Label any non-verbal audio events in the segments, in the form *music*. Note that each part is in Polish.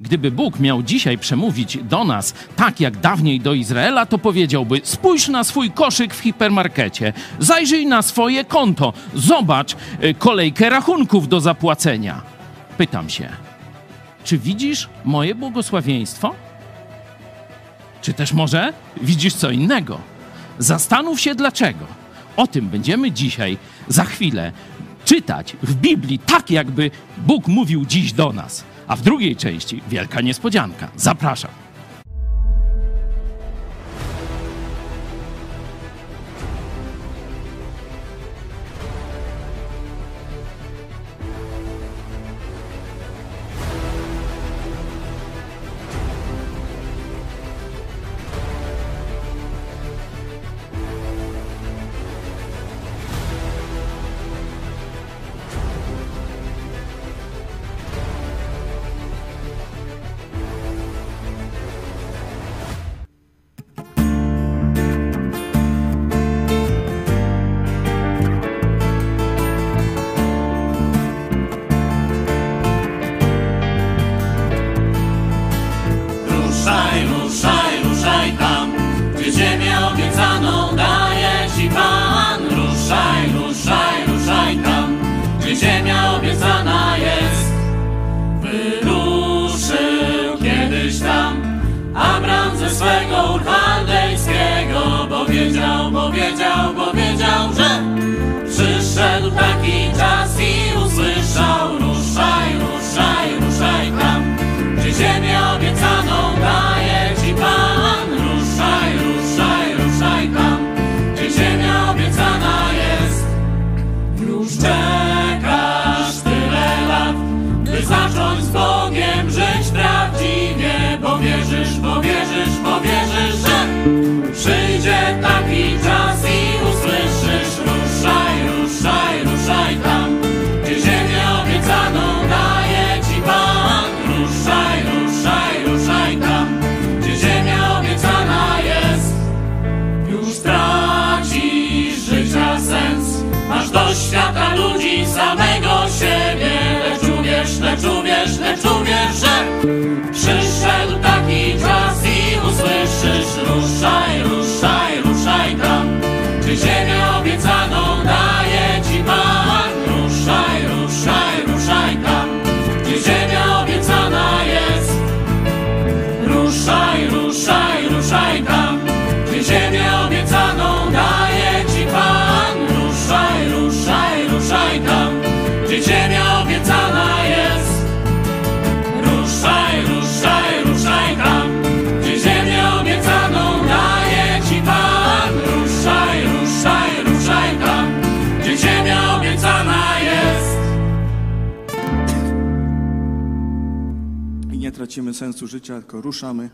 Gdyby Bóg miał dzisiaj przemówić do nas tak jak dawniej do Izraela, to powiedziałby: Spójrz na swój koszyk w hipermarkecie, zajrzyj na swoje konto, zobacz y, kolejkę rachunków do zapłacenia. Pytam się, czy widzisz moje błogosławieństwo? Czy też może widzisz co innego? Zastanów się dlaczego. O tym będziemy dzisiaj, za chwilę, czytać w Biblii, tak jakby Bóg mówił dziś do nas. A w drugiej części wielka niespodzianka. Zapraszam. Do świata ludzi samego siebie. Lecz uwierz, lecz uwierz, lecz uwierz, że tracimy sensu życia, tylko ruszamy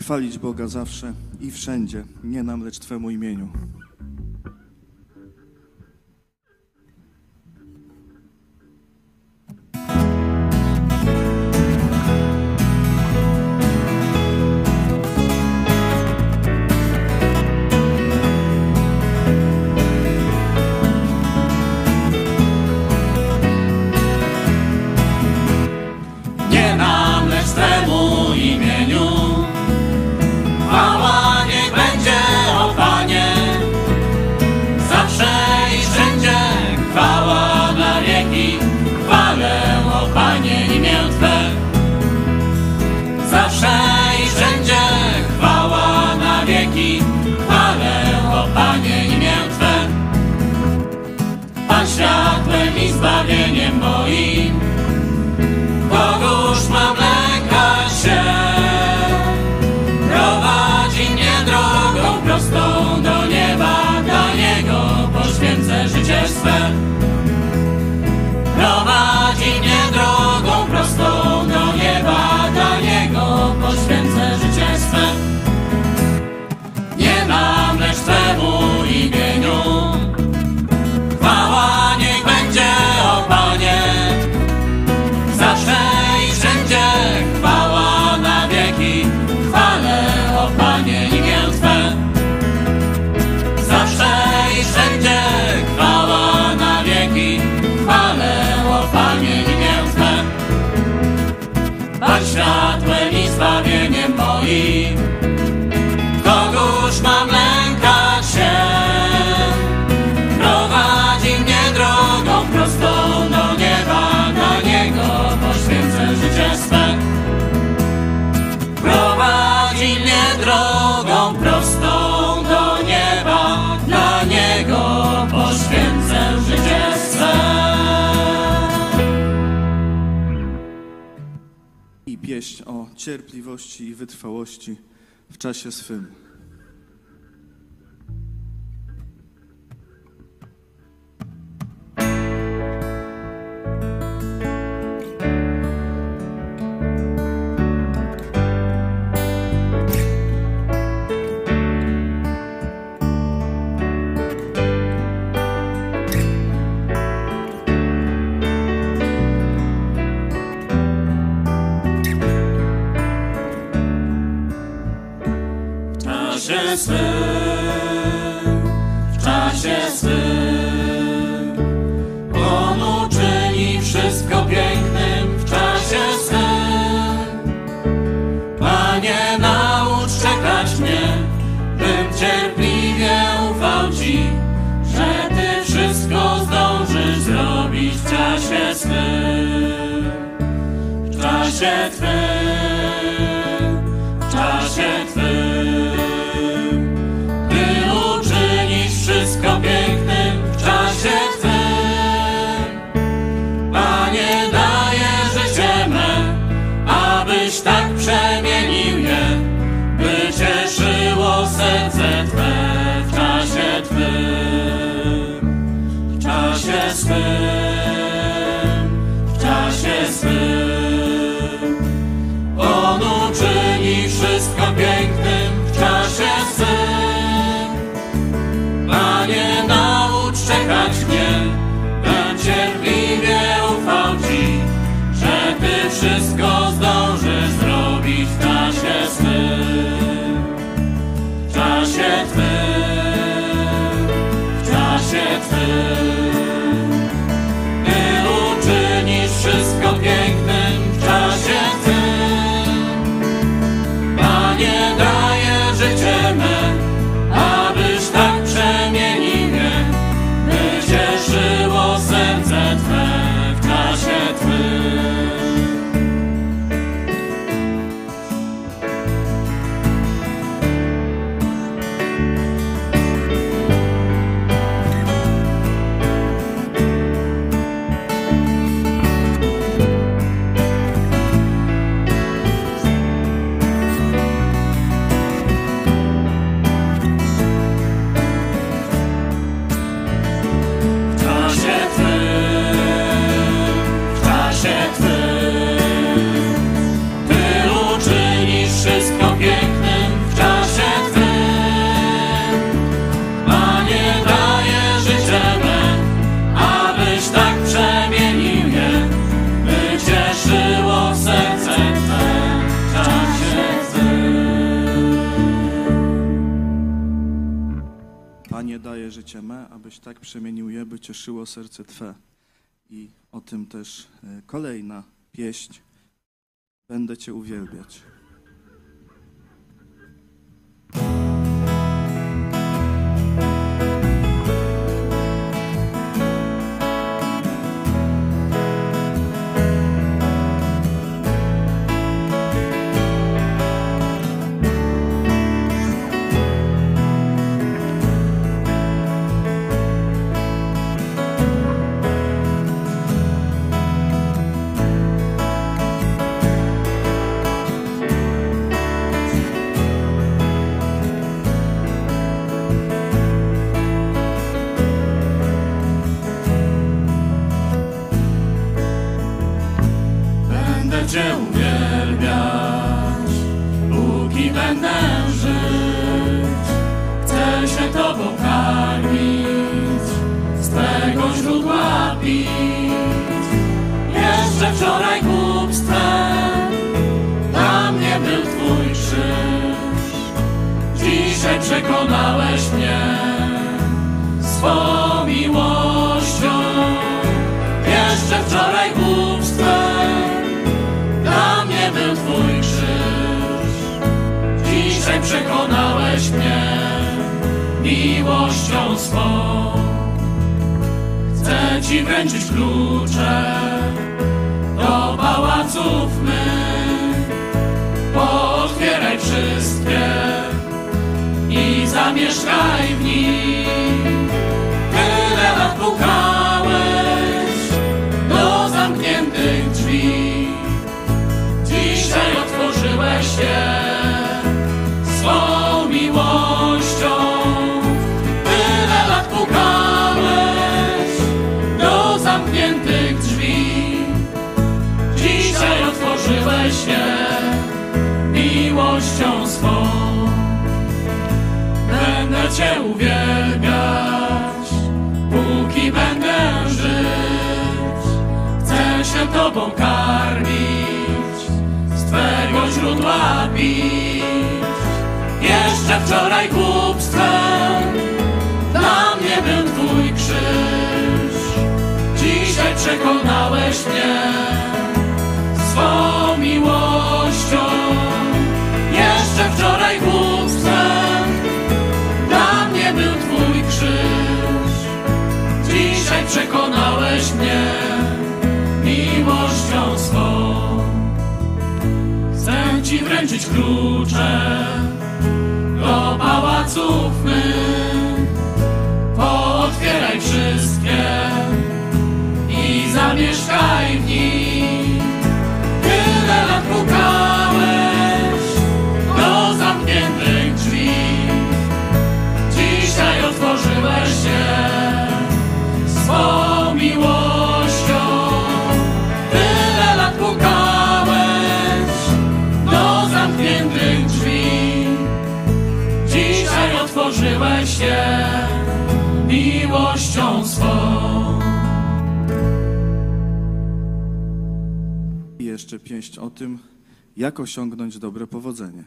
chwalić Boga zawsze i wszędzie, nie nam, lecz Twemu imieniu. Nam, lecz Twemu imieniu. opowieść o cierpliwości i wytrwałości w czasie swym. czasie swym, w czasie swym. On uczyni wszystko pięknym w czasie swym. Panie, naucz czekać mnie, bym cierpliwie ufał Ci, że Ty wszystko zdążysz zrobić w czasie swym, w czasie Twym. and round. tym też e, kolejna pieść. Będę Cię uwielbiać. Przekonałeś mnie miłością swą. Chcę Ci wręczyć klucze do pałaców my. Otwieraj wszystkie i zamieszkaj w nich. Tyle lat pukałeś do zamkniętych drzwi. Dzisiaj otworzyłeś je. Cię uwielbiać, póki będę żyć. Chcę się Tobą karmić, z Twego źródła pić. Jeszcze wczoraj głupstwem dla mnie był Twój krzyż. Dzisiaj przekonałeś mnie swą miłością. Jeszcze wczoraj głupstwem przekonałeś mnie miłością swą. Chcę Ci wręczyć klucze do pałaców mych. Pootwieraj wszystkie i zamieszkaj w nich. Tyle lat pukałeś miłością swą. I jeszcze pięść o tym, jak osiągnąć dobre powodzenie.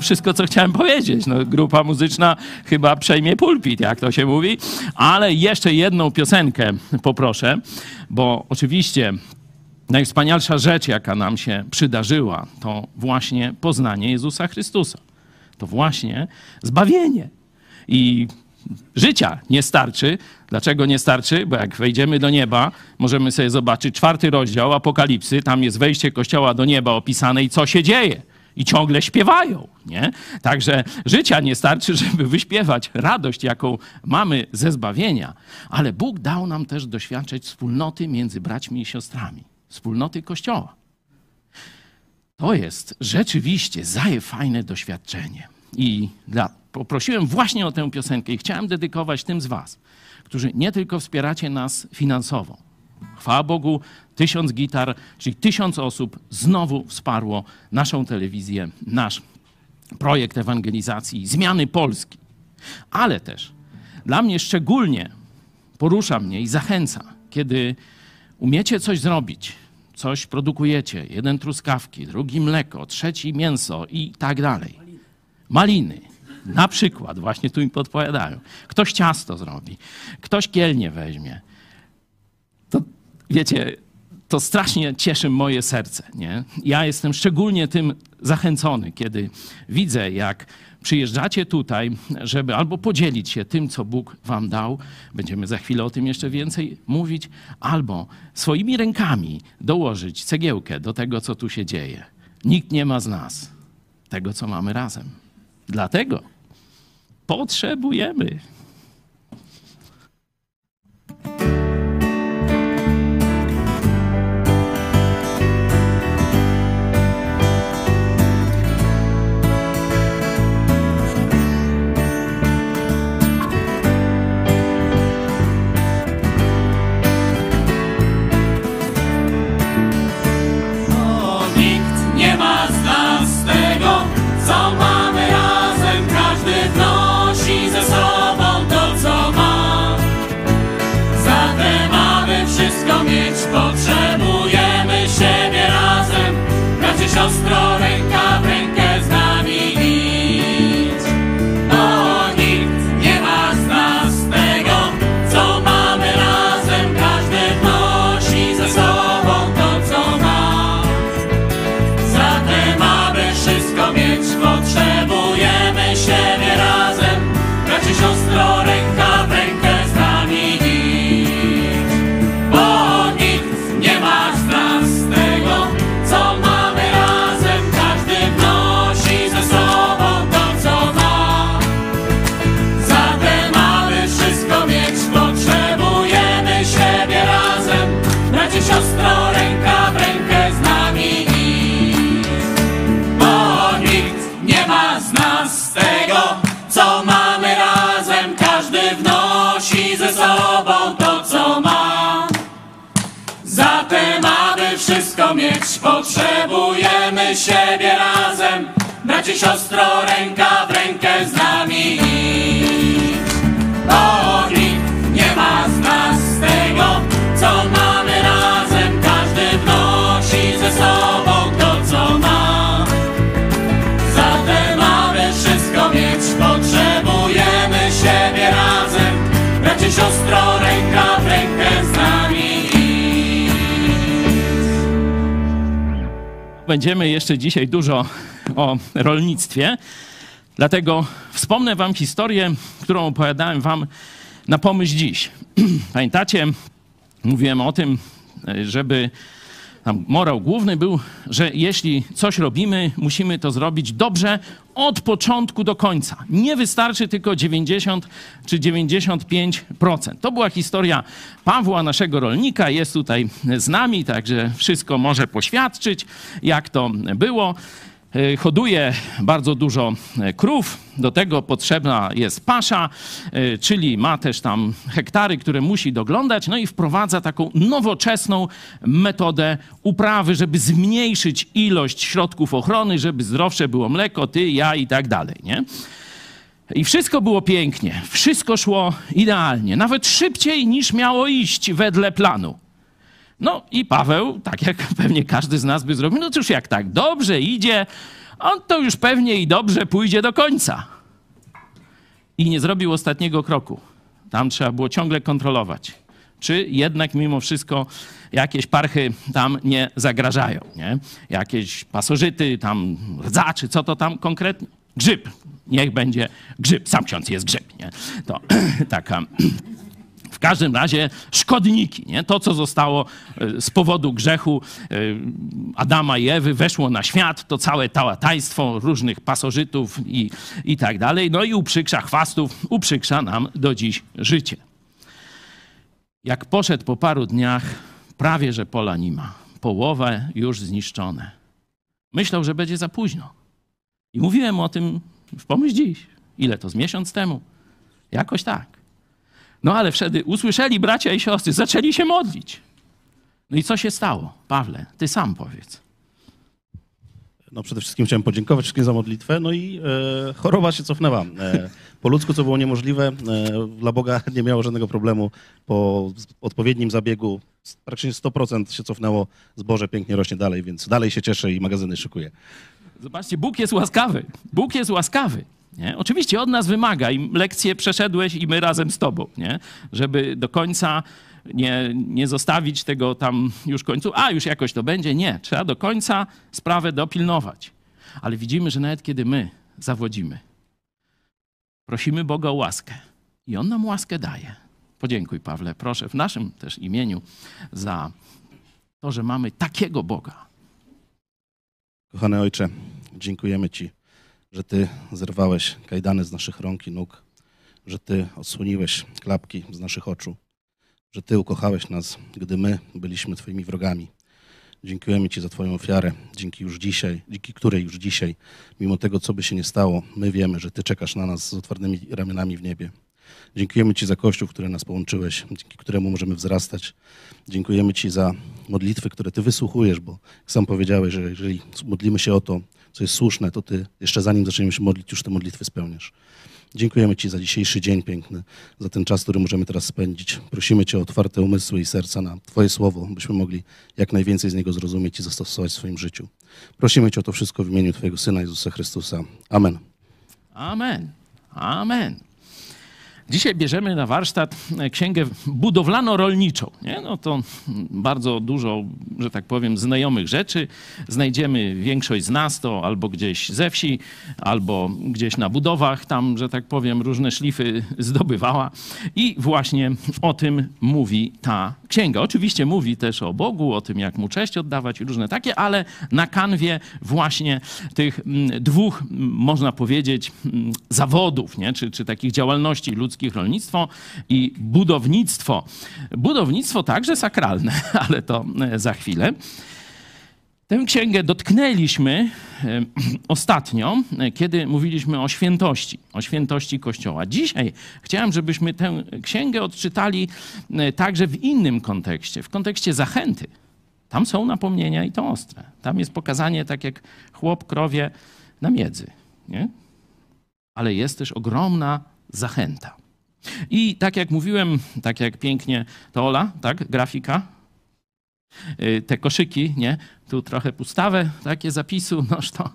Wszystko, co chciałem powiedzieć. No, grupa muzyczna chyba przejmie pulpit, jak to się mówi. Ale jeszcze jedną piosenkę poproszę, bo oczywiście najwspanialsza rzecz, jaka nam się przydarzyła, to właśnie poznanie Jezusa Chrystusa. To właśnie zbawienie. I życia nie starczy. Dlaczego nie starczy? Bo jak wejdziemy do nieba, możemy sobie zobaczyć czwarty rozdział Apokalipsy. Tam jest wejście kościoła do nieba opisane i co się dzieje. I ciągle śpiewają, nie? Także życia nie starczy, *laughs* żeby wyśpiewać radość, jaką mamy ze zbawienia. Ale Bóg dał nam też doświadczyć wspólnoty między braćmi i siostrami. wspólnoty Kościoła. To jest rzeczywiście zaje fajne doświadczenie. I dla, poprosiłem właśnie o tę piosenkę i chciałem dedykować tym z Was, którzy nie tylko wspieracie nas finansowo. Chwała Bogu, tysiąc gitar, czyli tysiąc osób znowu wsparło naszą telewizję, nasz projekt ewangelizacji, zmiany Polski. Ale też dla mnie szczególnie porusza mnie i zachęca, kiedy umiecie coś zrobić, coś produkujecie, jeden truskawki, drugi mleko, trzeci mięso i tak dalej. Maliny. Na przykład, właśnie tu mi podpowiadają. Ktoś ciasto zrobi, ktoś kielnie weźmie. Wiecie, to strasznie cieszy moje serce. Nie? Ja jestem szczególnie tym zachęcony, kiedy widzę, jak przyjeżdżacie tutaj, żeby albo podzielić się tym, co Bóg wam dał, będziemy za chwilę o tym jeszcze więcej mówić, albo swoimi rękami dołożyć cegiełkę do tego, co tu się dzieje. Nikt nie ma z nas tego, co mamy razem. Dlatego potrzebujemy wszystko mieć, potrzebujemy siebie razem. Bracie, siostro, ręka w rękę z nami. Bo nikt nie ma z nas tego, co mamy razem. Każdy wnosi ze sobą to, co ma. Zatem, aby wszystko mieć, potrzebujemy siebie razem. Bracie, siostro, ręka Będziemy jeszcze dzisiaj dużo o rolnictwie, dlatego wspomnę Wam historię, którą opowiadałem Wam na pomyśl dziś. *clears throat* Pamiętacie, mówiłem o tym, żeby tam morał główny był, że jeśli coś robimy, musimy to zrobić dobrze od początku do końca. Nie wystarczy tylko 90 czy 95%. To była historia Pawła, naszego rolnika, jest tutaj z nami, także wszystko może poświadczyć, jak to było. E, Hoduje bardzo dużo e, krów, do tego potrzebna jest pasza, e, czyli ma też tam hektary, które musi doglądać, no i wprowadza taką nowoczesną metodę uprawy, żeby zmniejszyć ilość środków ochrony, żeby zdrowsze było mleko, ty, ja i tak dalej, nie? I wszystko było pięknie, wszystko szło idealnie, nawet szybciej niż miało iść wedle planu. No i Paweł, tak jak pewnie każdy z nas by zrobił, no cóż, jak tak dobrze idzie, on to już pewnie i dobrze pójdzie do końca. I nie zrobił ostatniego kroku. Tam trzeba było ciągle kontrolować, czy jednak mimo wszystko jakieś parchy tam nie zagrażają, nie? Jakieś pasożyty, tam rdza, czy co to tam konkretnie? Grzyb. Niech będzie grzyb. Sam ksiądz jest grzyb, nie? To *clears throat* taka... W każdym razie szkodniki, nie? to co zostało e, z powodu grzechu e, Adama i Ewy, weszło na świat, to całe tałataństwo różnych pasożytów i, i tak dalej. No i uprzykrza chwastów, uprzykrza nam do dziś życie. Jak poszedł po paru dniach, prawie że pola nie ma. połowę już zniszczone. Myślał, że będzie za późno. I mówiłem o tym w pomyśl dziś. Ile to? Z miesiąc temu. Jakoś tak. No ale wtedy usłyszeli bracia i siostry, zaczęli się modlić. No i co się stało? Pawle, ty sam powiedz. No przede wszystkim chciałem podziękować wszystkim za modlitwę, no i e, choroba się cofnęła. E, po ludzku, co było niemożliwe, e, dla Boga nie miało żadnego problemu. Po odpowiednim zabiegu praktycznie 100% się cofnęło, zboże pięknie rośnie dalej, więc dalej się cieszę i magazyny szykuję. Zobaczcie, Bóg jest łaskawy. Bóg jest łaskawy. Nie? Oczywiście od nas wymaga i lekcję przeszedłeś i my razem z tobą, nie? żeby do końca nie, nie zostawić tego tam już końcu, a już jakoś to będzie. Nie, trzeba do końca sprawę dopilnować. Ale widzimy, że nawet kiedy my zawodzimy, prosimy Boga o łaskę i On nam łaskę daje. Podziękuj, Pawle, proszę w naszym też imieniu za to, że mamy takiego Boga. Kochany Ojcze, dziękujemy Ci, że Ty zerwałeś kajdany z naszych rąk i nóg, że Ty odsłoniłeś klapki z naszych oczu, że Ty ukochałeś nas, gdy my byliśmy Twoimi wrogami. Dziękujemy Ci za Twoją ofiarę, dzięki już dzisiaj, dzięki której już dzisiaj, mimo tego, co by się nie stało, my wiemy, że Ty czekasz na nas z otwartymi ramionami w niebie. Dziękujemy Ci za Kościół, który nas połączyłeś, dzięki któremu możemy wzrastać. Dziękujemy Ci za modlitwy, które Ty wysłuchujesz, bo sam powiedziałeś, że jeżeli modlimy się o to, co jest słuszne, to Ty jeszcze zanim zaczniemy się modlić, już te modlitwy spełniasz. Dziękujemy Ci za dzisiejszy dzień piękny, za ten czas, który możemy teraz spędzić. Prosimy Cię o otwarte umysły i serca na Twoje słowo, byśmy mogli jak najwięcej z niego zrozumieć i zastosować w swoim życiu. Prosimy Cię o to wszystko w imieniu Twojego Syna Jezusa Chrystusa. Amen. Amen. Amen. Dzisiaj bierzemy na warsztat księgę budowlano-rolniczą. Nie? No to bardzo dużo, że tak powiem, znajomych rzeczy. Znajdziemy większość z nas to albo gdzieś ze wsi, albo gdzieś na budowach, tam, że tak powiem, różne szlify *laughs* zdobywała. I właśnie o tym mówi ta księga. Oczywiście mówi też o Bogu, o tym, jak mu cześć oddawać i różne takie, ale na kanwie właśnie tych mm, dwóch, mm, można powiedzieć, mm, zawodów, nie? Czy, czy takich działalności ludzkich, ludzkich rolnictwo i budownictwo. Budownictwo także sakralne, *laughs* ale to e, za chwilę. Tę księgę dotknęliśmy e, *clears throat* ostatnio, e, kiedy mówiliśmy o świętości, o świętości Kościoła. Dzisiaj chciałem, żebyśmy tę księgę odczytali także w innym kontekście, w kontekście zachęty. Tam są napomnienia i to ostre. Tam jest pokazanie, tak jak chłop krowie na miedzy. Nie? Ale jest też ogromna zachęta. I tak jak mówiłem, tak jak pięknie to Ola, tak, grafika, y, te koszyki, nie? Tu trochę pustawę, takie zapisu, *laughs* noż to,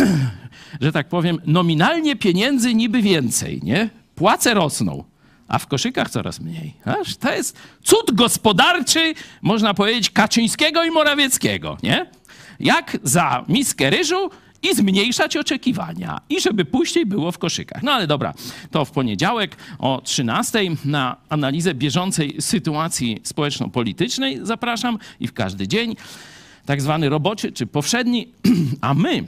*clears throat* że tak powiem, nominalnie pieniędzy niby więcej, nie? Płace rosną, a w koszykach coraz mniej. Aż to jest cud gospodarczy, można powiedzieć, Kaczyńskiego i Morawieckiego, nie? Jak za miskę ryżu i zmniejszać oczekiwania i żeby później było w koszykach. No ale dobra, to w poniedziałek o 13 na analizę bieżącej sytuacji społeczno-politycznej zapraszam i w każdy dzień, tak zwany roboczy czy powszedni, *clears throat* a my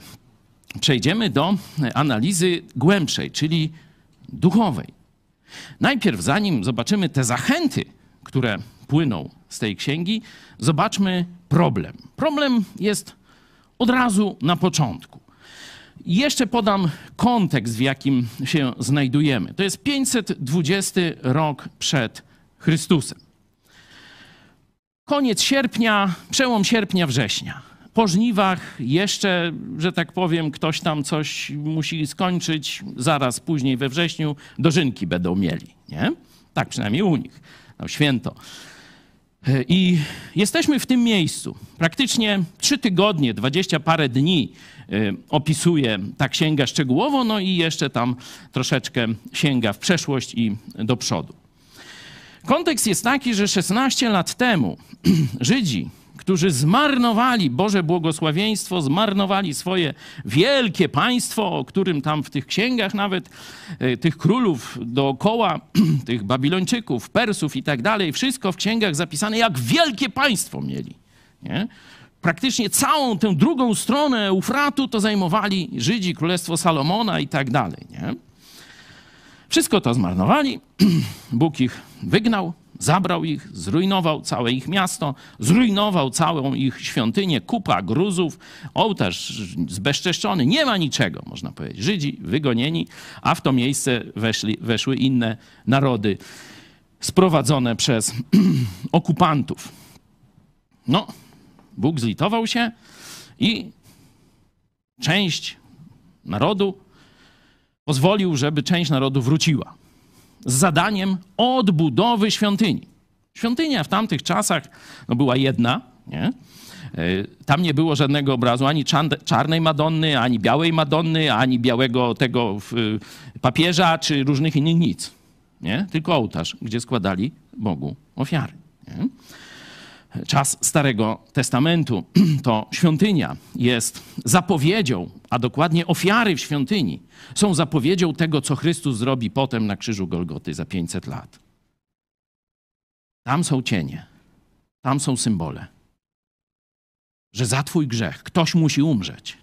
przejdziemy do analizy głębszej, czyli duchowej. Najpierw, zanim zobaczymy te zachęty, które płyną z tej księgi, zobaczmy problem. Problem jest od razu na początku. Jeszcze podam kontekst, w jakim się znajdujemy. To jest 520 rok przed Chrystusem. Koniec sierpnia, przełom sierpnia, września. Po żniwach jeszcze, że tak powiem, ktoś tam coś musi skończyć. Zaraz później we wrześniu dożynki będą mieli. Nie? Tak przynajmniej u nich. No, święto. I jesteśmy w tym miejscu. Praktycznie trzy tygodnie, dwadzieścia parę dni y, opisuje ta księga szczegółowo, no i jeszcze tam troszeczkę sięga w przeszłość i do przodu. Kontekst jest taki, że 16 lat temu *clears throat* Żydzi którzy zmarnowali Boże błogosławieństwo, zmarnowali swoje wielkie państwo, o którym tam w tych księgach nawet e, tych królów dookoła, *clears throat* tych Babilończyków, Persów i tak dalej, wszystko w księgach zapisane, jak wielkie państwo mieli. Nie? Praktycznie całą tę drugą stronę Eufratu to zajmowali Żydzi, Królestwo Salomona i tak dalej. Nie? Wszystko to zmarnowali. *clears throat* Bóg ich wygnał, Zabrał ich, zrujnował całe ich miasto, zrujnował całą ich świątynię, kupa gruzów, ołtarz zbezczeszczony, nie ma niczego, można powiedzieć. Żydzi wygonieni, a w to miejsce weszli, weszły inne narody sprowadzone przez *clears throat* okupantów. No, Bóg zlitował się i część narodu pozwolił, żeby część narodu wróciła z zadaniem odbudowy świątyni. Świątynia w tamtych czasach no, była jedna, nie? E, tam nie było żadnego obrazu ani czarnej Madonny, ani białej Madonny, ani białego tego papieża, czy różnych innych nic. Nie? Tylko ołtarz, gdzie składali Bogu ofiary. Nie? Czas Starego Testamentu *clears throat* to świątynia jest zapowiedzią, a dokładnie ofiary w świątyni są zapowiedzią tego, co Chrystus zrobi potem na krzyżu Golgoty za 500 lat. Tam są cienie, tam są symbole, że za Twój grzech ktoś musi umrzeć.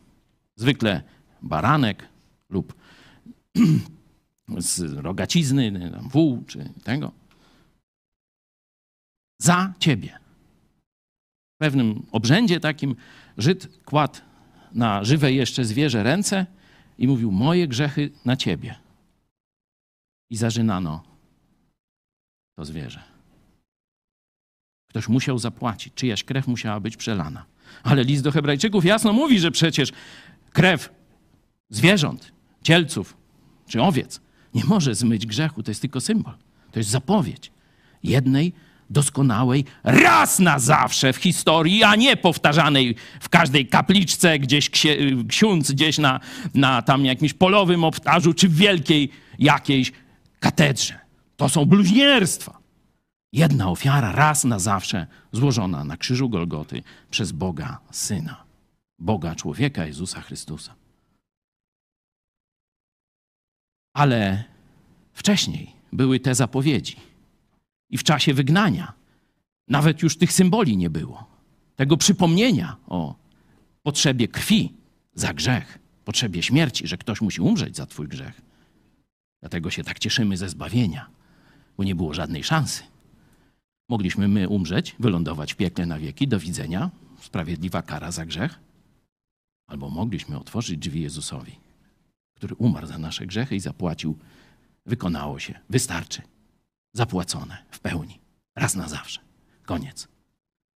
Zwykle baranek lub *clears throat* z rogacizny, wół czy tego. Za Ciebie. W pewnym obrzędzie takim Żyd kładł na żywe jeszcze zwierzę ręce i mówił: Moje grzechy na ciebie. I zażynano to zwierzę. Ktoś musiał zapłacić, czyjaś krew musiała być przelana. Ale list do Hebrajczyków jasno mówi, że przecież krew zwierząt, cielców czy owiec nie może zmyć grzechu. To jest tylko symbol. To jest zapowiedź jednej doskonałej raz na zawsze w historii, a nie powtarzanej w każdej kapliczce, gdzieś ksiądz gdzieś na, na tam jakimś polowym ołtarzu, czy w wielkiej jakiejś katedrze. To są bluźnierstwa. Jedna ofiara raz na zawsze złożona na krzyżu Golgoty przez Boga Syna, Boga człowieka Jezusa Chrystusa. Ale wcześniej były te zapowiedzi i w czasie wygnania nawet już tych symboli nie było. Tego przypomnienia o potrzebie krwi za grzech, potrzebie śmierci, że ktoś musi umrzeć za Twój grzech. Dlatego się tak cieszymy ze zbawienia, bo nie było żadnej szansy. Mogliśmy my umrzeć, wylądować w piekle na wieki, do widzenia, sprawiedliwa kara za grzech, albo mogliśmy otworzyć drzwi Jezusowi, który umarł za nasze grzechy i zapłacił. Wykonało się, wystarczy zapłacone w pełni, raz na zawsze. Koniec.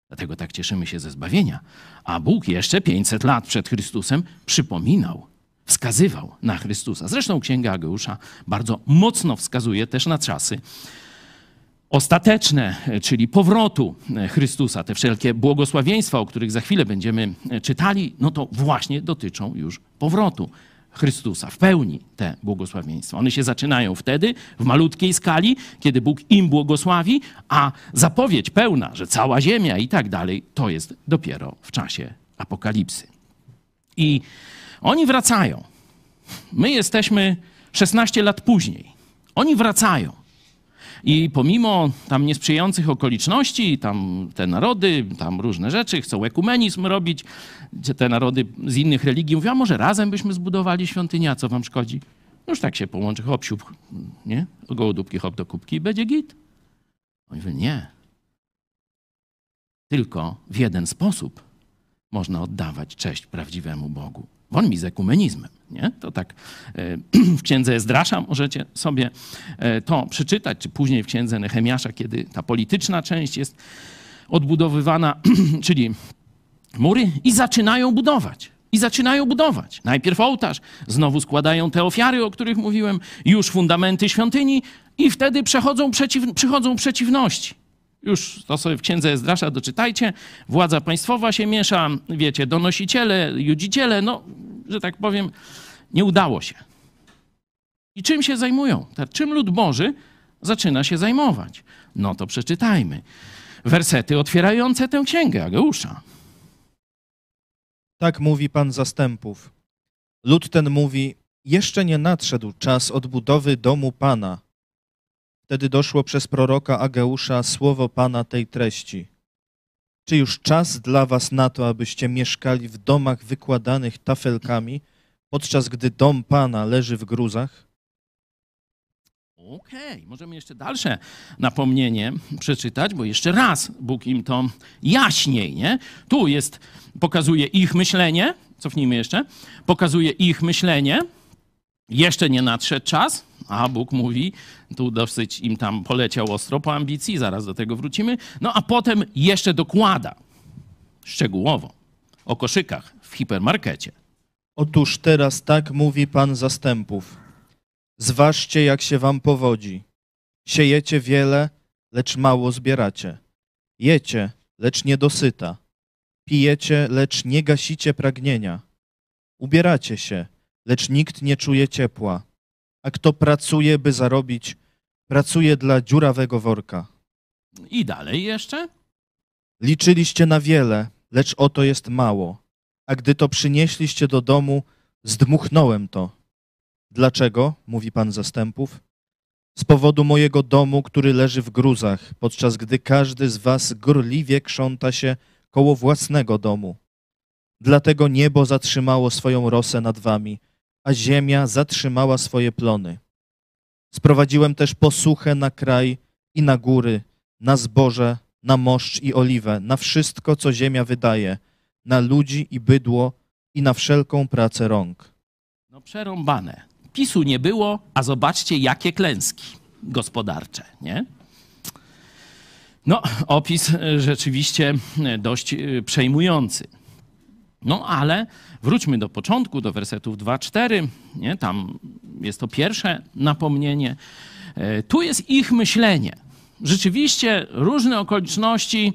Dlatego tak cieszymy się ze zbawienia. A Bóg jeszcze 500 lat przed Chrystusem przypominał, wskazywał na Chrystusa. Zresztą Księga Ageusza bardzo mocno wskazuje też na czasy ostateczne, czyli powrotu Chrystusa. Te wszelkie błogosławieństwa, o których za chwilę będziemy czytali, no to właśnie dotyczą już powrotu Chrystusa, w pełni te błogosławieństwa. One się zaczynają wtedy, w malutkiej skali, kiedy Bóg im błogosławi, a zapowiedź pełna, że cała ziemia i tak dalej, to jest dopiero w czasie apokalipsy. I oni wracają. My jesteśmy 16 lat później. Oni wracają. I pomimo tam niesprzyjających okoliczności, tam te narody, tam różne rzeczy, chcą ekumenizm robić, gdzie te narody z innych religii mówią, a może razem byśmy zbudowali świątynię, a co wam szkodzi? Już tak się połączy, hop, siup, nie? Gołodupki, hop do kubki i będzie git. Oni mówią, nie. Tylko w jeden sposób można oddawać cześć prawdziwemu Bogu. Won mi z ekumenizmem. Nie? To tak e, *clears throat* w księdze Ezdrasza możecie sobie e, to przeczytać, czy później w księdze Nehemiasza, kiedy ta polityczna część jest odbudowywana, *clears throat* czyli mury i zaczynają budować. I zaczynają budować. Najpierw ołtarz, znowu składają te ofiary, o których mówiłem, już fundamenty świątyni, i wtedy przechodzą przeciw, przychodzą przeciwności. Już to sobie w księdze Ezdrasza doczytajcie. Władza państwowa się miesza, wiecie, donosiciele, judziciele, no, że tak powiem, nie udało się. I czym się zajmują? Czym lud Boży zaczyna się zajmować? No to przeczytajmy. Wersety otwierające tę księgę Ageusza. Tak mówi Pan zastępów. Lud ten mówi: Jeszcze nie nadszedł czas odbudowy domu Pana Wtedy doszło przez proroka Ageusza słowo Pana tej treści. Czy już czas dla was na to, abyście mieszkali w domach wykładanych tafelkami, podczas gdy dom Pana leży w gruzach? Okej, możemy jeszcze dalsze napomnienie przeczytać, bo jeszcze raz Bóg im to jaśniej, nie? Tu jest, pokazuje ich myślenie, cofnijmy jeszcze, pokazuje ich myślenie, jeszcze nie nadszedł czas, a Bóg mówi, tu dosyć im tam poleciał ostro po ambicji, zaraz do tego wrócimy, no a potem jeszcze dokłada szczegółowo o koszykach w hipermarkecie. Otóż teraz tak mówi Pan zastępów. Zważcie, jak się wam powodzi. Siejecie wiele, lecz mało zbieracie. Jecie, lecz nie dosyta. Pijecie, lecz nie gasicie pragnienia. Ubieracie się, lecz nikt nie czuje ciepła. A kto pracuje, by zarobić, pracuje dla dziurawego worka. I dalej jeszcze? Liczyliście na wiele, lecz oto jest mało. A gdy to przynieśliście do domu, zdmuchnąłem to. Dlaczego? mówi Pan zastępów. Z powodu mojego domu, który leży w gruzach, podczas gdy każdy z was gorliwie krząta się koło własnego domu. Dlatego niebo zatrzymało swoją rosę nad wami, a ziemia zatrzymała swoje plony. Sprowadziłem też posuchę na kraj i na góry, na zboże, na moszcz i oliwę, na wszystko, co ziemia wydaje, na ludzi i bydło i na wszelką pracę rąk. No przerąbane. PiSu nie było, a zobaczcie, jakie klęski gospodarcze, nie? No, opis rzeczywiście dość e, przejmujący. No, ale wróćmy do początku, do wersetów 2-4. Nie? Tam jest to pierwsze napomnienie. E, Tu jest ich myślenie. Rzeczywiście różne okoliczności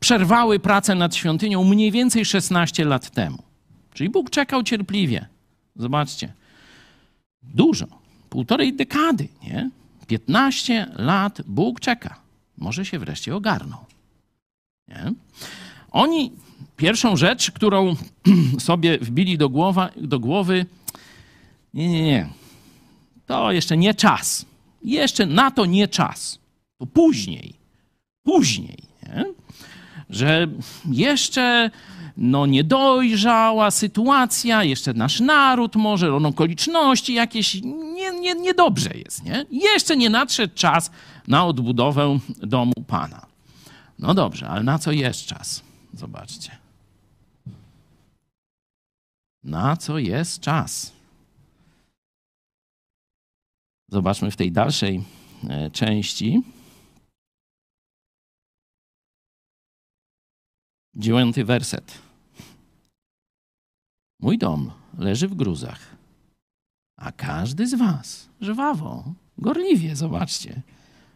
przerwały pracę nad świątynią mniej więcej 16 lat temu. Czyli Bóg czekał cierpliwie. Zobaczcie. Dużo. Półtorej dekady, nie? 15 lat Bóg czeka. Może się wreszcie ogarną. Nie? Oni pierwszą rzecz, którą *clears throat* sobie wbili do, głowa, do głowy, nie, nie, nie. To jeszcze nie czas. Jeszcze na to nie czas. To później. Później. Nie? Że jeszcze no, niedojrzała sytuacja, jeszcze nasz naród może, on okoliczności jakieś, nie, nie, niedobrze jest. Nie? Jeszcze nie nadszedł czas na odbudowę domu Pana. No dobrze, ale na co jest czas? Zobaczcie. Na co jest czas? Zobaczmy w tej dalszej e, części. Dziewiąty werset. Mój dom leży w gruzach, a każdy z was żwawo, gorliwie, zobaczcie,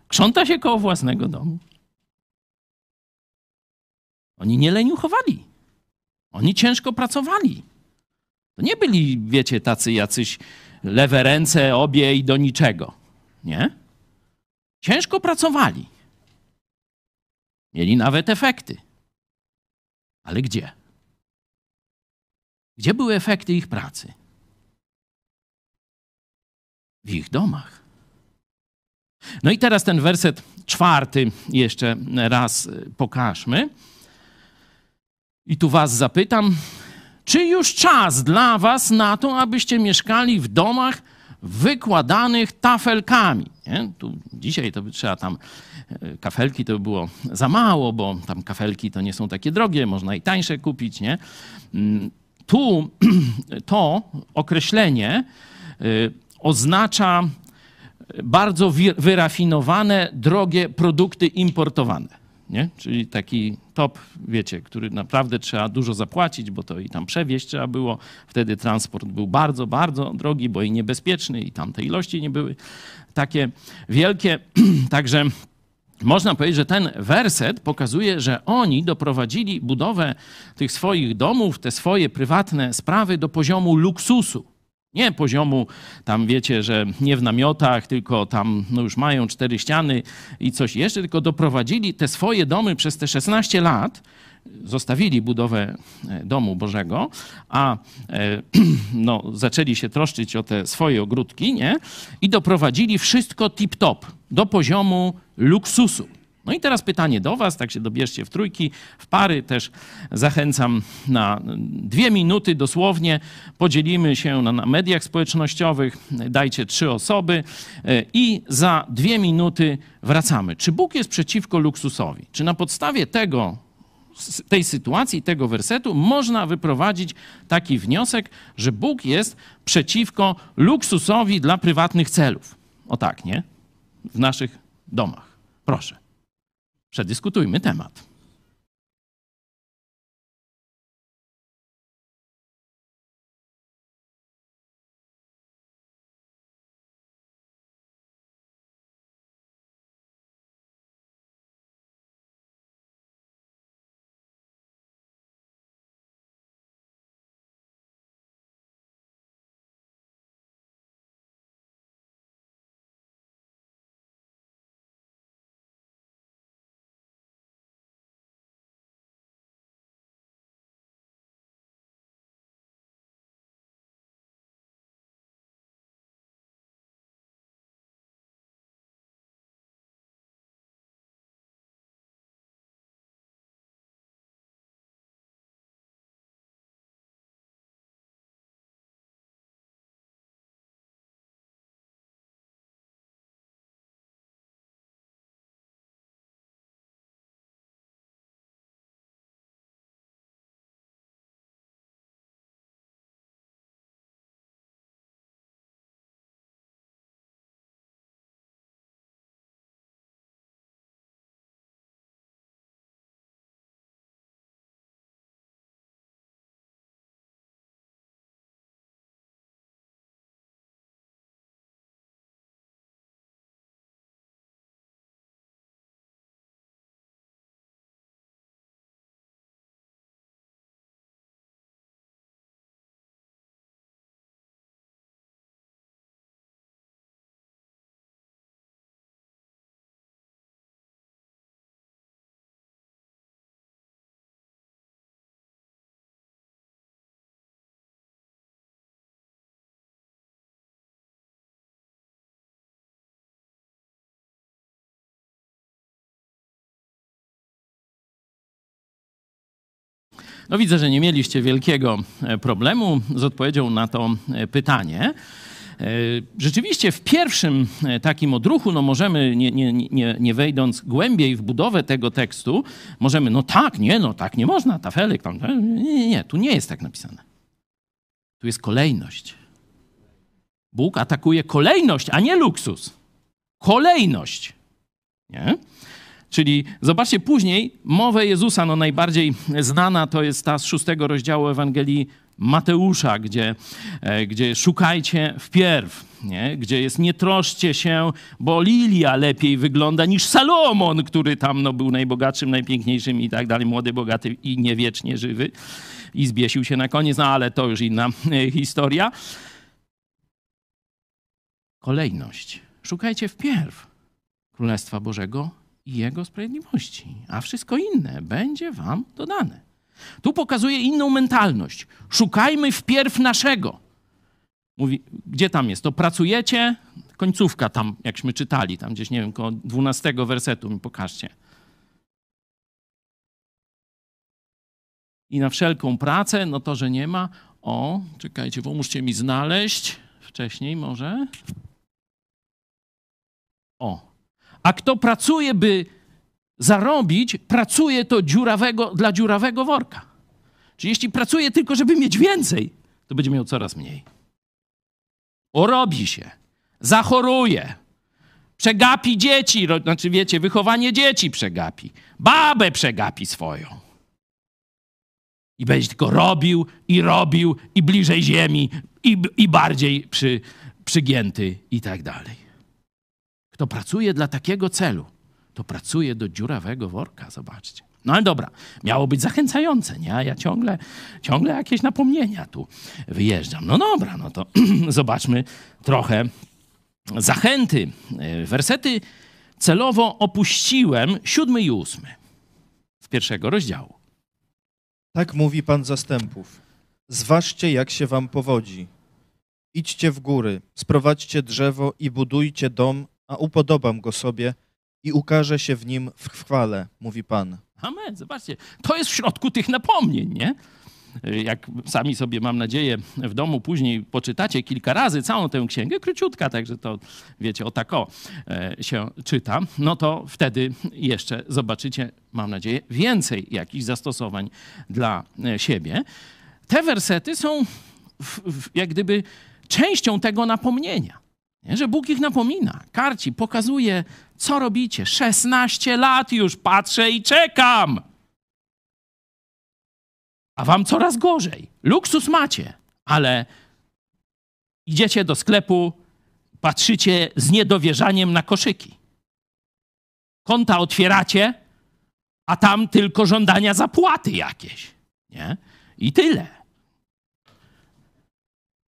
krząta się koło własnego domu. Oni nie leniuchowali. Oni ciężko pracowali. To nie byli, wiecie, tacy jacyś lewe ręce, obie i do niczego. Nie? Ciężko pracowali. Mieli nawet efekty. Ale gdzie? Gdzie były efekty ich pracy? W ich domach. No i teraz ten werset czwarty jeszcze raz pokażmy. I tu was zapytam, czy już czas dla was na to, abyście mieszkali w domach wykładanych tafelkami? Nie? Tu dzisiaj to by trzeba tam, e, kafelki to by było za mało, bo tam kafelki to nie są takie drogie, można i tańsze kupić, nie? Mm, Tu *clears throat* to określenie y, oznacza bardzo wyrafinowane, drogie produkty importowane. Nie? Czyli taki top, wiecie, który naprawdę trzeba dużo zapłacić, bo to i tam przewieźć trzeba było. Wtedy transport był bardzo, bardzo drogi, bo i niebezpieczny, i tam te ilości nie były takie wielkie. *clears throat* Także można powiedzieć, że ten werset pokazuje, że oni doprowadzili budowę tych swoich domów, te swoje prywatne sprawy do poziomu luksusu. Nie poziomu tam, wiecie, że nie w namiotach, tylko tam no już mają cztery ściany i coś jeszcze, tylko doprowadzili te swoje domy przez te 16 lat, zostawili budowę e, domu Bożego, a e, *clears throat* no, zaczęli się troszczyć o te swoje ogródki, nie? I doprowadzili wszystko tip-top, do poziomu luksusu. No i teraz pytanie do Was, tak się dobierzcie w trójki, w pary też zachęcam na dwie minuty dosłownie. Podzielimy się na, na mediach społecznościowych, dajcie trzy osoby e, i za dwie minuty wracamy. Czy Bóg jest przeciwko luksusowi? Czy na podstawie tego, tej sytuacji, tego wersetu, można wyprowadzić taki wniosek, że Bóg jest przeciwko luksusowi dla prywatnych celów? O tak, nie? W naszych domach. Proszę. Przedyskutujmy temat. No widzę, że nie mieliście wielkiego e, problemu z odpowiedzią na to e, pytanie. E, rzeczywiście w pierwszym takim odruchu, no możemy, nie, nie, nie, nie wejdąc głębiej w budowę tego tekstu, możemy, no tak, nie, no tak nie można, tafelek, tam, nie, nie, nie, tu nie jest tak napisane. Tu jest kolejność. Bóg atakuje kolejność, a nie luksus. Kolejność. Nie? Czyli zobaczcie później mowę Jezusa, no najbardziej znana to jest ta z szóstego rozdziału Ewangelii Mateusza, gdzie, e, gdzie szukajcie wpierw, nie? gdzie jest nie troszcie się, bo Lilia lepiej wygląda niż Salomon, który tam no, był najbogatszym, najpiękniejszym i tak dalej, młody, bogaty i niewiecznie żywy i zbiesił się na koniec, no ale to już inna e, historia. Kolejność. Szukajcie wpierw Królestwa Bożego i Jego sprawiedliwości, a wszystko inne będzie wam dodane. Tu pokazuje inną mentalność. Szukajmy wpierw naszego. Mówi, gdzie tam jest? To pracujecie? Końcówka tam, jakśmy czytali, tam gdzieś, nie wiem, koło 12 wersetu mi pokażcie. I na wszelką pracę, no to, że nie ma. O, czekajcie, pomóżcie mi znaleźć. Wcześniej może. O, a kto pracuje, by zarobić, pracuje to dziurawego, dla dziurawego worka. Czyli jeśli pracuje tylko, żeby mieć więcej, to będzie miał coraz mniej. Orobi się, zachoruje, przegapi dzieci, znaczy wiecie, wychowanie dzieci przegapi, babę przegapi swoją. I będzie tylko robił i robił i bliżej ziemi i, i bardziej przy, przygięty i tak dalej. Kto pracuje dla takiego celu, to pracuje do dziurawego worka, zobaczcie. No ale dobra, miało być zachęcające, nie? A ja ciągle, ciągle jakieś napomnienia tu wyjeżdżam. No dobra, no to *clears throat* zobaczmy trochę zachęty. Wersety celowo opuściłem, siódmy i ósmy z pierwszego rozdziału. Tak mówi Pan zastępów. Zważcie, jak się wam powodzi. Idźcie w góry, sprowadźcie drzewo i budujcie dom, a upodobam go sobie i ukaże się w nim w chwale, mówi Pan. Amen. Zobaczcie, to jest w środku tych napomnień, nie? Jak sami sobie, mam nadzieję, w domu później poczytacie kilka razy całą tę księgę, króciutka, także to, wiecie, o tak o e, się czyta, no to wtedy jeszcze zobaczycie, mam nadzieję, więcej jakichś zastosowań dla e, siebie. Te wersety są w, w, jak gdyby częścią tego napomnienia. Nie? Że Bóg ich napomina, karci, pokazuje, co robicie. 16 lat już patrzę i czekam. A wam coraz gorzej. Luksus macie, ale idziecie do sklepu, patrzycie z niedowierzaniem na koszyki. Konta otwieracie, a tam tylko żądania zapłaty jakieś. Nie? I tyle.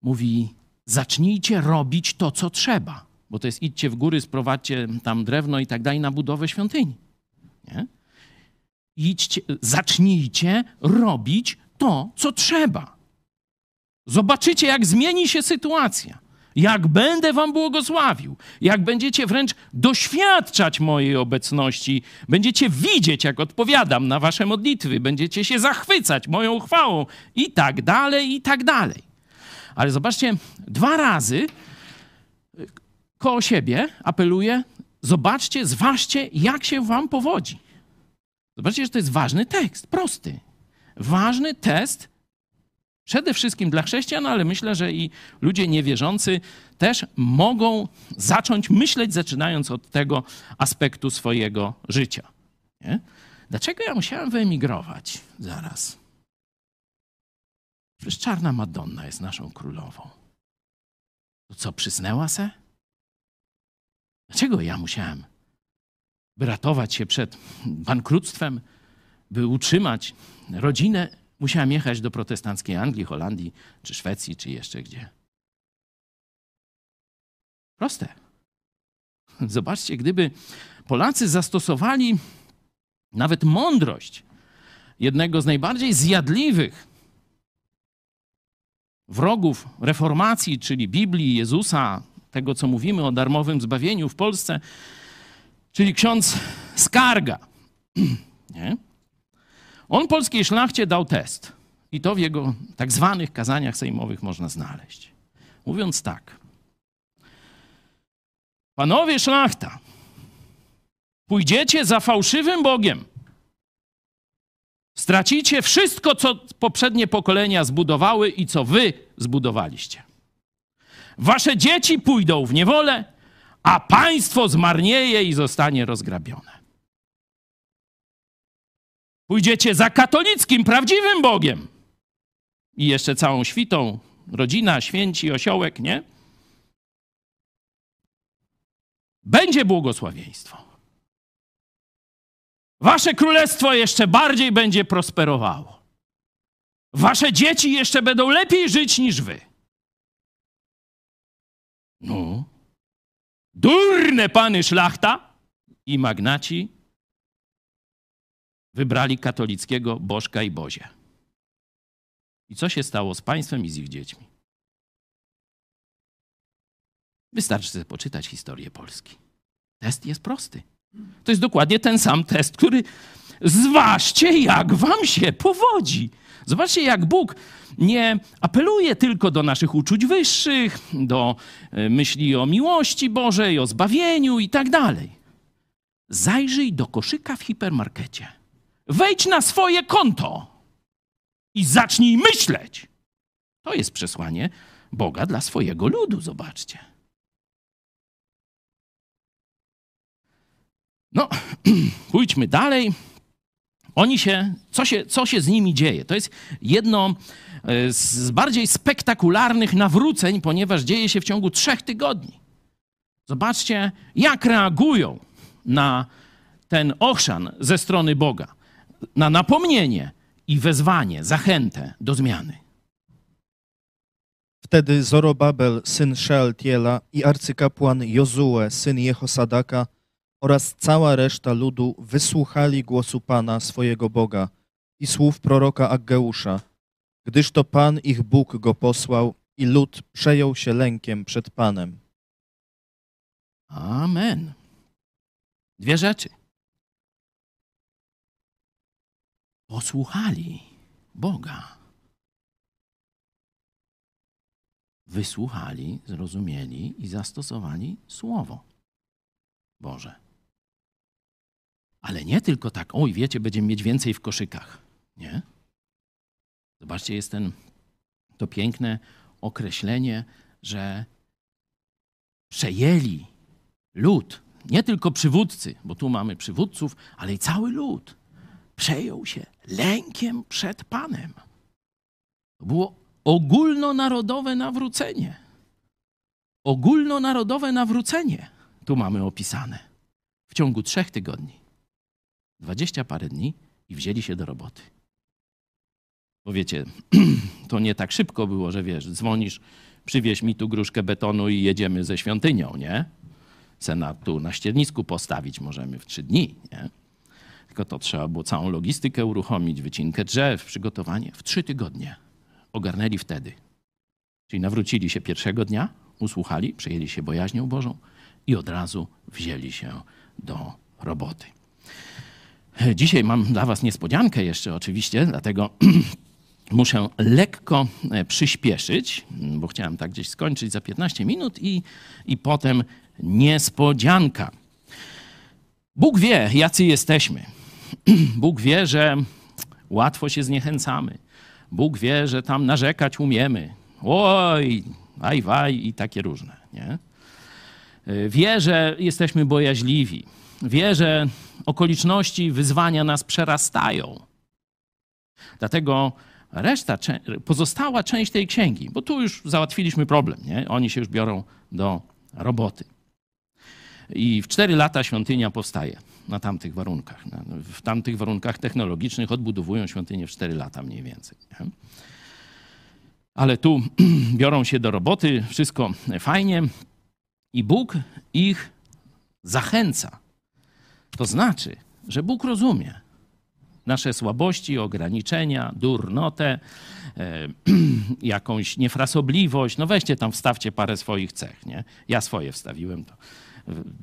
Mówi, zacznijcie robić to, co trzeba. Bo to jest idźcie w góry, sprowadźcie tam drewno i tak dalej na budowę świątyni. Nie? Idźcie, zacznijcie robić to, co trzeba. Zobaczycie, jak zmieni się sytuacja. Jak będę wam błogosławił, jak będziecie wręcz doświadczać mojej obecności, będziecie widzieć, jak odpowiadam na wasze modlitwy, będziecie się zachwycać moją chwałą i tak dalej, i tak dalej. Ale zobaczcie, dwa razy koło siebie apeluję, zobaczcie, zważcie, jak się wam powodzi. Zobaczcie, że to jest ważny tekst, prosty. Ważny test, przede wszystkim dla chrześcijan, ale myślę, że i ludzie niewierzący też mogą zacząć myśleć, zaczynając od tego aspektu swojego życia. Nie? Dlaczego ja musiałem wyemigrować? Zaraz. Przecież czarna Madonna jest naszą królową. To co, przysnęła se? Dlaczego ja musiałem? By ratować się przed bankructwem, by utrzymać rodzinę, musiałem jechać do protestanckiej Anglii, Holandii, czy Szwecji, czy jeszcze gdzie. Proste. Zobaczcie, gdyby Polacy zastosowali nawet mądrość jednego z najbardziej zjadliwych wrogów reformacji, czyli Biblii, Jezusa, tego co mówimy o darmowym zbawieniu w Polsce, czyli ksiądz Skarga. *clears throat* Nie? On polskiej szlachcie dał test. I to w jego tak zwanych kazaniach sejmowych można znaleźć. Mówiąc tak. Panowie szlachta, pójdziecie za fałszywym Bogiem. Stracicie wszystko, co poprzednie pokolenia zbudowały i co wy zbudowaliście. Wasze dzieci pójdą w niewolę, a państwo zmarnieje i zostanie rozgrabione. Pójdziecie za katolickim, prawdziwym Bogiem. I jeszcze całą świtą, rodzina, święci, osiołek, nie? Będzie błogosławieństwo. Wasze królestwo jeszcze bardziej będzie prosperowało. Wasze dzieci jeszcze będą lepiej żyć niż wy. No. Durne pany szlachta i magnaci wybrali katolickiego Bożka i Bozie. I co się stało z państwem i z ich dziećmi? Wystarczy sobie poczytać historię Polski. Test jest prosty. To jest dokładnie ten sam test, który zważcie, jak wam się powodzi. Zobaczcie, jak Bóg nie apeluje tylko do naszych uczuć wyższych, do e, myśli o miłości Bożej, o zbawieniu i tak dalej. Zajrzyj do koszyka w hipermarkecie. Wejdź na swoje konto i zacznij myśleć. To jest przesłanie Boga dla swojego ludu, zobaczcie. No, *clears throat* pójdźmy dalej. Oni się co, się, co się z nimi dzieje? To jest jedno e, z bardziej spektakularnych nawróceń, ponieważ dzieje się w ciągu trzech tygodni. Zobaczcie, jak reagują na ten ochrzan ze strony Boga, na napomnienie i wezwanie, zachętę do zmiany. Wtedy Zorobabel, syn Shealtiela i arcykapłan Jozue, syn Jehosadaka oraz cała reszta ludu wysłuchali głosu Pana, swojego Boga i słów proroka Aggeusza, gdyż to Pan ich Bóg go posłał i lud przejął się lękiem przed Panem. Amen. Dwie rzeczy. Posłuchali Boga. Wysłuchali, zrozumieli i zastosowali Słowo Boże. Ale nie tylko tak, oj, wiecie, będziemy mieć więcej w koszykach. Nie? Zobaczcie, jest ten, to piękne określenie, że przejęli lud, nie tylko przywódcy, bo tu mamy przywódców, ale i cały lud przejął się lękiem przed Panem. To było ogólnonarodowe nawrócenie. Ogólnonarodowe nawrócenie tu mamy opisane. W ciągu trzech tygodni, dwadzieścia parę dni i wzięli się do roboty. Bo wiecie, *clears throat* to nie tak szybko było, że wiesz, dzwonisz, przywieź mi tu gruszkę betonu i jedziemy ze świątynią, nie? Senat tu na ściernisku postawić możemy w trzy dni, nie? Tylko to trzeba było całą logistykę uruchomić, wycinkę drzew, przygotowanie. W trzy tygodnie ogarnęli wtedy. Czyli nawrócili się pierwszego dnia, usłuchali, przejęli się bojaźnią Bożą i od razu wzięli się do roboty. Dzisiaj mam dla Was niespodziankę jeszcze oczywiście, dlatego *clears throat* muszę lekko e, przyspieszyć, bo chciałem tak gdzieś skończyć za 15 minut i, i potem niespodzianka. Bóg wie, jacy jesteśmy. *clears throat* Bóg wie, że łatwo się zniechęcamy. Bóg wie, że tam narzekać umiemy. Oj, aj, waj i takie różne. Nie? E, wie, że jesteśmy bojaźliwi. Wie, że okoliczności wyzwania nas przerastają. Dlatego reszta, pozostała część tej księgi, bo tu już załatwiliśmy problem, nie? oni się już biorą do roboty. I w cztery lata świątynia powstaje na tamtych warunkach. W tamtych warunkach technologicznych odbudowują świątynię w cztery lata mniej więcej. Nie? Ale tu *clears throat* biorą się do roboty, wszystko fajnie i Bóg ich zachęca. To znaczy, że Bóg rozumie, nasze słabości, ograniczenia, durnotę, e, *clears throat* jakąś niefrasobliwość. No weźcie tam, wstawcie parę swoich cech, nie? Ja swoje wstawiłem, to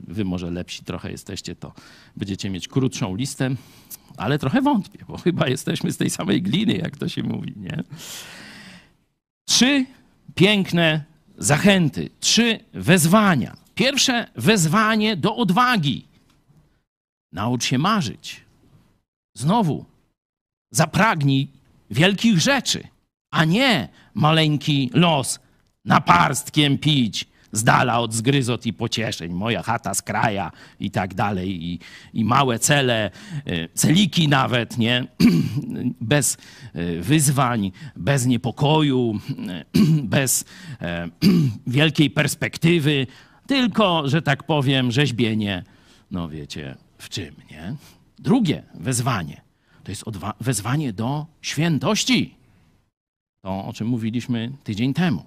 wy może lepsi trochę jesteście, to będziecie mieć krótszą listę, ale trochę wątpię, bo chyba jesteśmy z tej samej gliny, jak to się mówi, nie? Trzy piękne zachęty, trzy wezwania. Pierwsze wezwanie do odwagi. Naucz się marzyć. Znowu, zapragnij wielkich rzeczy, a nie maleńki los naparstkiem pić z dala od zgryzot i pocieszeń. Moja chata z kraja i tak dalej. I, i małe cele, e, celiki nawet, nie? *clears throat* Bez e, wyzwań, bez niepokoju, *clears throat* e, bez *clears throat* wielkiej perspektywy, tylko, że tak powiem, rzeźbienie, no wiecie, w czym, nie? Drugie wezwanie to jest wezwanie do świętości. To, o czym mówiliśmy tydzień temu.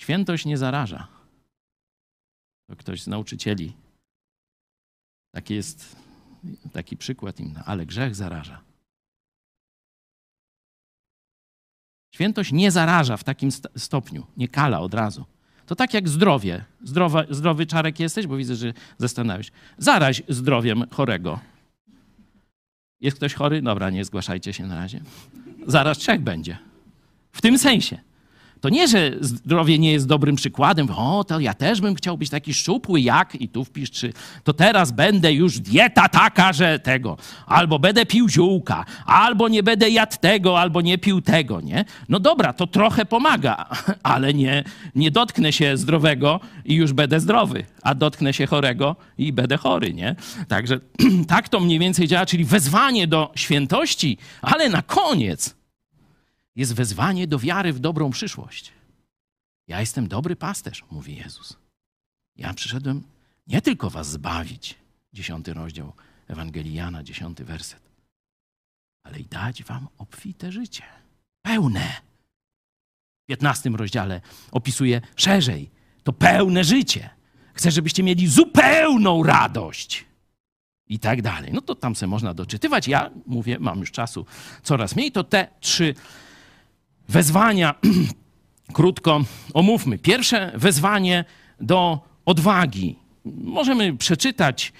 Świętość nie zaraża. To ktoś z nauczycieli. Taki jest taki przykład im, ale grzech zaraża. Świętość nie zaraża w takim stopniu, nie kala od razu. To tak jak zdrowie. Zdrowa, zdrowy czarek jesteś, bo widzę, że zastanawiasz. Zaraź zdrowiem chorego. Jest ktoś chory? Dobra, nie zgłaszajcie się na razie. Zaraz trzech będzie. W tym sensie. To nie, że zdrowie nie jest dobrym przykładem. O, to ja też bym chciał być taki szczupły jak, i tu wpisz, czy to teraz będę już dieta taka, że tego, albo będę pił ziółka, albo nie będę jadł tego, albo nie pił tego, nie? No dobra, to trochę pomaga, *laughs* ale nie, nie dotknę się zdrowego i już będę zdrowy, a dotknę się chorego i będę chory, nie? Także *clears throat* tak to mniej więcej działa, czyli wezwanie do świętości, ale na koniec jest wezwanie do wiary w dobrą przyszłość. Ja jestem dobry pasterz, mówi Jezus. Ja przyszedłem nie tylko was zbawić, dziesiąty rozdział Ewangelii Jana, dziesiąty werset, ale i dać wam obfite życie, pełne. W piętnastym rozdziale opisuje szerzej to pełne życie. Chcę, żebyście mieli zupełną radość. I tak dalej. No to tam se można doczytywać. Ja mówię, mam już czasu coraz mniej, to te trzy wezwania *clears throat* krótko omówmy. Pierwsze wezwanie do odwagi. Możemy przeczytać,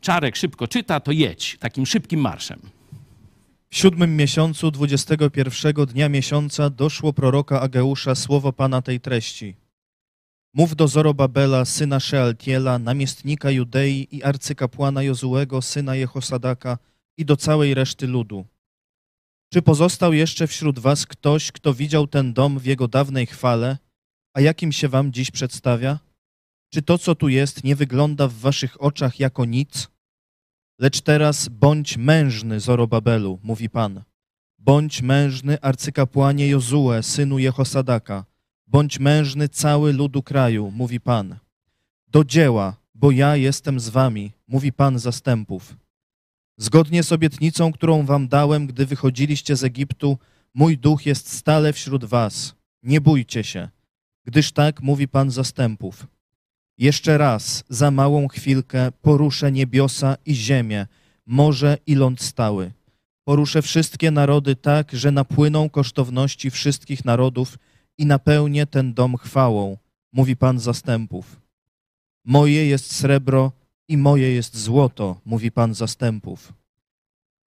Czarek szybko czyta, to jedź takim szybkim marszem. W siódmym miesiącu, dwudziestego pierwszego dnia miesiąca, doszło proroka Ageusza słowo Pana tej treści. Mów do Zorobabela, syna Shealtiela, namiestnika Judei i arcykapłana Jozułego, syna Jehosadaka i do całej reszty ludu. Czy pozostał jeszcze wśród was ktoś, kto widział ten dom w jego dawnej chwale, a jakim się wam dziś przedstawia? Czy to, co tu jest, nie wygląda w waszych oczach jako nic? Lecz teraz bądź mężny, Zorobabelu, mówi Pan. Bądź mężny, arcykapłanie Jozue, synu Jehosadaka. Bądź mężny cały ludu kraju, mówi Pan. Do dzieła, bo ja jestem z wami, mówi Pan zastępów. Zgodnie z obietnicą, którą wam dałem, gdy wychodziliście z Egiptu, mój duch jest stale wśród was. Nie bójcie się, gdyż tak mówi Pan zastępów. Jeszcze raz, za małą chwilkę, poruszę niebiosa i ziemię, morze i ląd stały. Poruszę wszystkie narody tak, że napłyną kosztowności wszystkich narodów i napełnię ten dom chwałą, mówi Pan zastępów. Moje jest srebro i moje jest złoto, mówi Pan zastępów.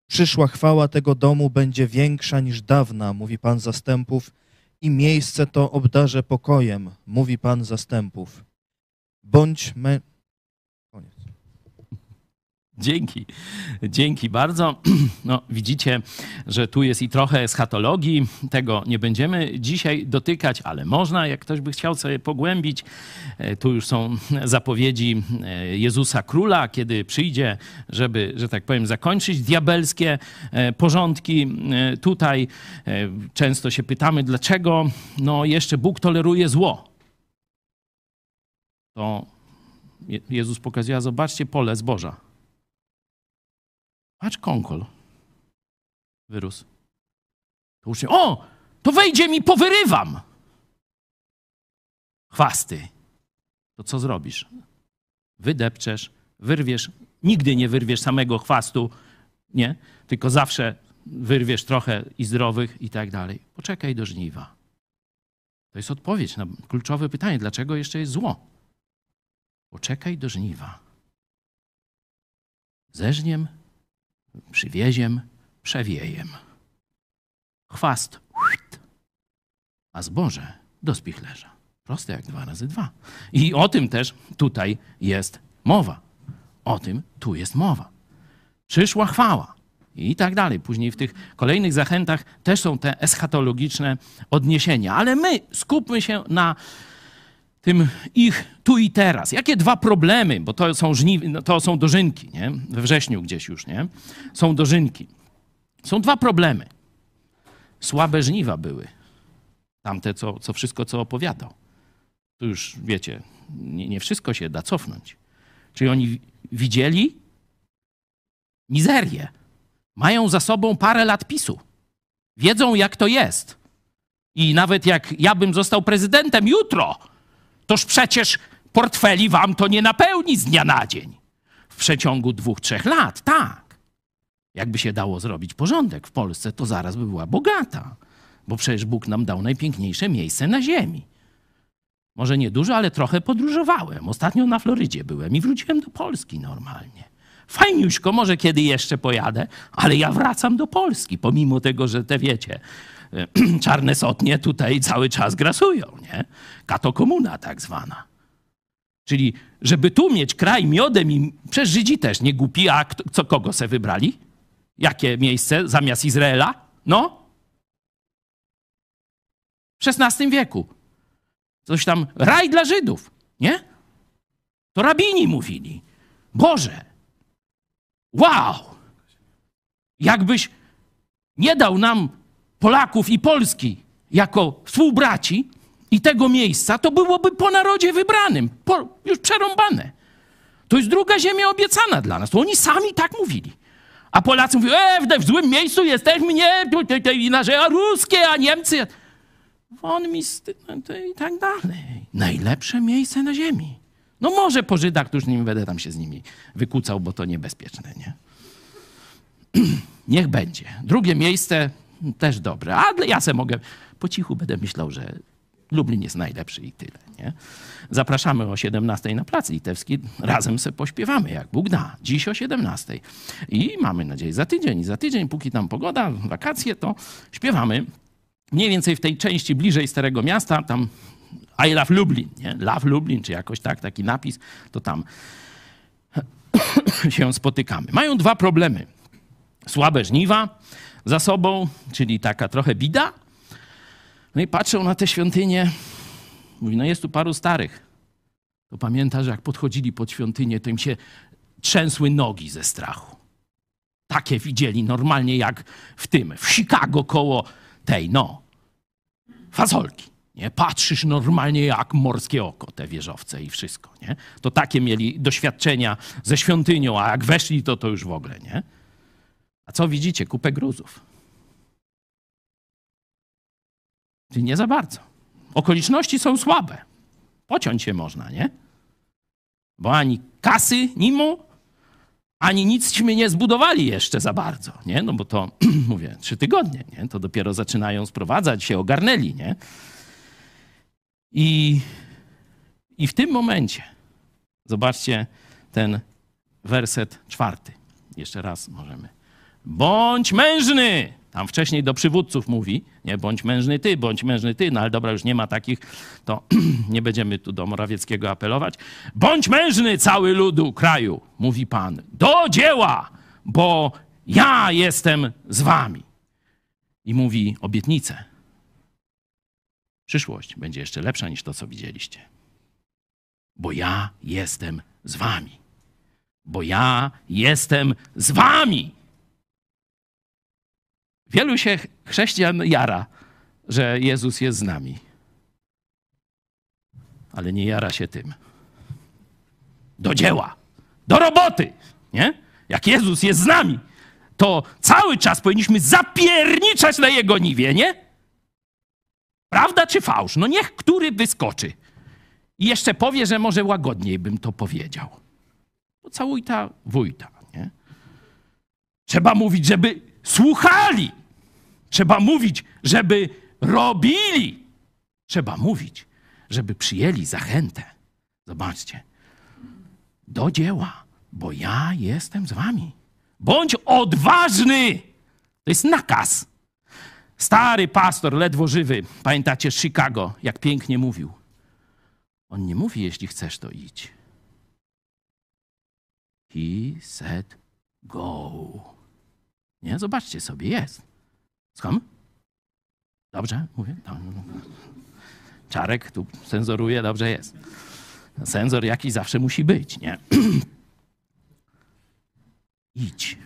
Przyszła chwała tego domu będzie większa niż dawna, mówi Pan zastępów, i miejsce to obdarzę pokojem, mówi Pan zastępów. Bądź me... Dzięki, dzięki bardzo. *clears throat* No, widzicie, że tu jest i trochę eschatologii. Tego nie będziemy dzisiaj dotykać, ale można, jak ktoś by chciał sobie pogłębić. E, Tu już są *laughs* zapowiedzi e, Jezusa Króla, kiedy przyjdzie, żeby, że tak powiem, zakończyć diabelskie e, porządki. Tutaj często się pytamy, dlaczego no, jeszcze Bóg toleruje zło. To Je- Jezus pokazuje, zobaczcie pole zboża. Patrz konkol. Wyrósł. To uczeń, o, to wejdzie mi, powyrywam. Chwasty. To co zrobisz? Wydepczesz, wyrwiesz. Nigdy nie wyrwiesz samego chwastu, nie? Tylko zawsze wyrwiesz trochę i zdrowych i tak dalej. Poczekaj do żniwa. To jest odpowiedź na kluczowe pytanie, dlaczego jeszcze jest zło. Poczekaj do żniwa. Zeżniem, przywieziem, przewiejem. Chwast, a zboże do spichlerza. Proste jak dwa razy dwa. I o tym też tutaj jest mowa. O tym tu jest mowa. Przyszła chwała. I tak dalej. Później w tych kolejnych zachętach też są te eschatologiczne odniesienia. Ale my skupmy się na tym ich tu i teraz. Jakie dwa problemy, bo to są, żni, no to są dożynki, nie? We wrześniu gdzieś już, nie? Są dożynki. Są dwa problemy. Słabe żniwa były. Tamte, co, co wszystko, co opowiadał. Tu już, wiecie, nie, nie wszystko się da cofnąć. Czyli oni wi- widzieli mizerię. Mają za sobą parę lat PiSu. Wiedzą, jak to jest. I nawet jak ja bym został prezydentem jutro, toż przecież portfeli wam to nie napełni z dnia na dzień. W przeciągu dwóch, trzech lat, tak. Jakby się dało zrobić porządek w Polsce, to zaraz by była bogata. Bo przecież Bóg nam dał najpiękniejsze miejsce na ziemi. Może nie dużo, ale trochę podróżowałem. Ostatnio na Florydzie byłem i wróciłem do Polski normalnie. Fajniuśko, może kiedy jeszcze pojadę, ale ja wracam do Polski, pomimo tego, że te wiecie, *clears throat* czarne sotnie tutaj cały czas grasują, nie? Katokomuna tak zwana. Czyli, żeby tu mieć kraj miodem i przez Żydzi też nie głupi, a kto, co kogo se wybrali? Jakie miejsce zamiast Izraela? No? W XVI wieku. Coś tam, raj dla Żydów, nie? To rabini mówili. Boże, wow! Jakbyś nie dał nam Polaków i Polski jako współbraci i tego miejsca, to byłoby po narodzie wybranym, po, już przerąbane. To jest druga ziemia obiecana dla nas. To oni sami tak mówili. A Polacy mówią, e, w, złym miejscu jesteśmy, nie, tu- tu- tu- i nasze, a ruskie, a Niemcy. Won mi ty- no i tak dalej. Najlepsze miejsce na ziemi. No może po Żydach, to już nie będę tam się z nimi wykucał, bo to niebezpieczne, nie? *clears throat* Niech będzie. Drugie miejsce też dobre, ale ja se mogę, po cichu będę myślał, że Lublin jest najlepszy i tyle, nie? Zapraszamy o 17 na Plac Litewski. Razem se pośpiewamy, jak Bóg da. Dziś o 17. I mamy nadzieję za tydzień i za tydzień, póki tam pogoda, wakacje, to śpiewamy mniej więcej w tej części bliżej Starego Miasta, tam I love Lublin, nie? Love Lublin, czy jakoś tak, taki napis, to tam *coughs* się spotykamy. Mają dwa problemy. Słabe żniwa za sobą, czyli taka trochę bida. No i patrzą na te świątynie. Mówi, no jest tu paru starych. To pamięta, że jak podchodzili pod świątynię, to im się trzęsły nogi ze strachu. Takie widzieli normalnie jak w tym, w Chicago koło tej, no, fazolki. Nie? Patrzysz normalnie jak morskie oko, te wieżowce i wszystko. Nie? To takie mieli doświadczenia ze świątynią, a jak weszli, to to już w ogóle, nie? A co widzicie? Kupę gruzów. Czyli nie za bardzo. Okoliczności są słabe. Pociąć się można, nie? Bo ani kasy nie mu, ani nicśmy nie zbudowali jeszcze za bardzo, nie? No bo to, *clears throat* mówię, trzy tygodnie, nie? To dopiero zaczynają sprowadzać, się ogarnęli, nie? I, I w tym momencie, zobaczcie ten werset czwarty. Jeszcze raz możemy. Bądź mężny! Tam wcześniej do przywódców mówi, nie bądź mężny ty, bądź mężny ty, no ale dobra, już nie ma takich, to *clears throat* nie będziemy tu do Morawieckiego apelować. Bądź mężny cały ludu kraju, mówi Pan, do dzieła, bo ja jestem z wami. I mówi obietnicę. Przyszłość będzie jeszcze lepsza niż to, co widzieliście. Bo ja jestem z wami. Bo ja jestem z wami. Wielu się chrześcijan jara, że Jezus jest z nami. Ale nie jara się tym. Do dzieła, do roboty, nie? Jak Jezus jest z nami, to cały czas powinniśmy zapierniczać na Jego niwie, nie? Prawda czy fałsz? No niech który wyskoczy. I jeszcze powie, że może łagodniej bym to powiedział. Pocałuj ta wójta, nie? Trzeba mówić, żeby słuchali. Trzeba mówić, żeby robili. Trzeba mówić, żeby przyjęli zachętę. Zobaczcie. Do dzieła, bo ja jestem z wami. Bądź odważny. To jest nakaz. Stary pastor, ledwo żywy, pamiętacie Chicago, jak pięknie mówił. On nie mówi, jeśli chcesz, to idź. He said, go. Nie, zobaczcie sobie, jest. Dobrze, mówię. Czarek tu cenzoruje, dobrze jest. Cenzor jakiś zawsze musi być, nie? *clears throat* Idź,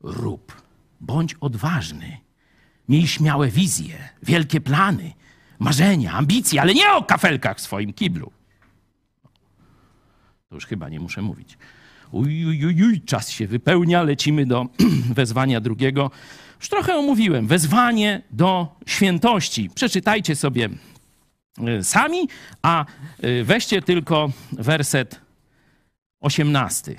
rób, bądź odważny. Miej śmiałe wizje, wielkie plany, marzenia, ambicje, ale nie o kafelkach w swoim kiblu. To już chyba nie muszę mówić. Uj, uj, uj czas się wypełnia, lecimy do *clears throat* wezwania drugiego. Już trochę omówiłem. Wezwanie do świętości. Przeczytajcie sobie y, sami, a y, weźcie tylko werset 18.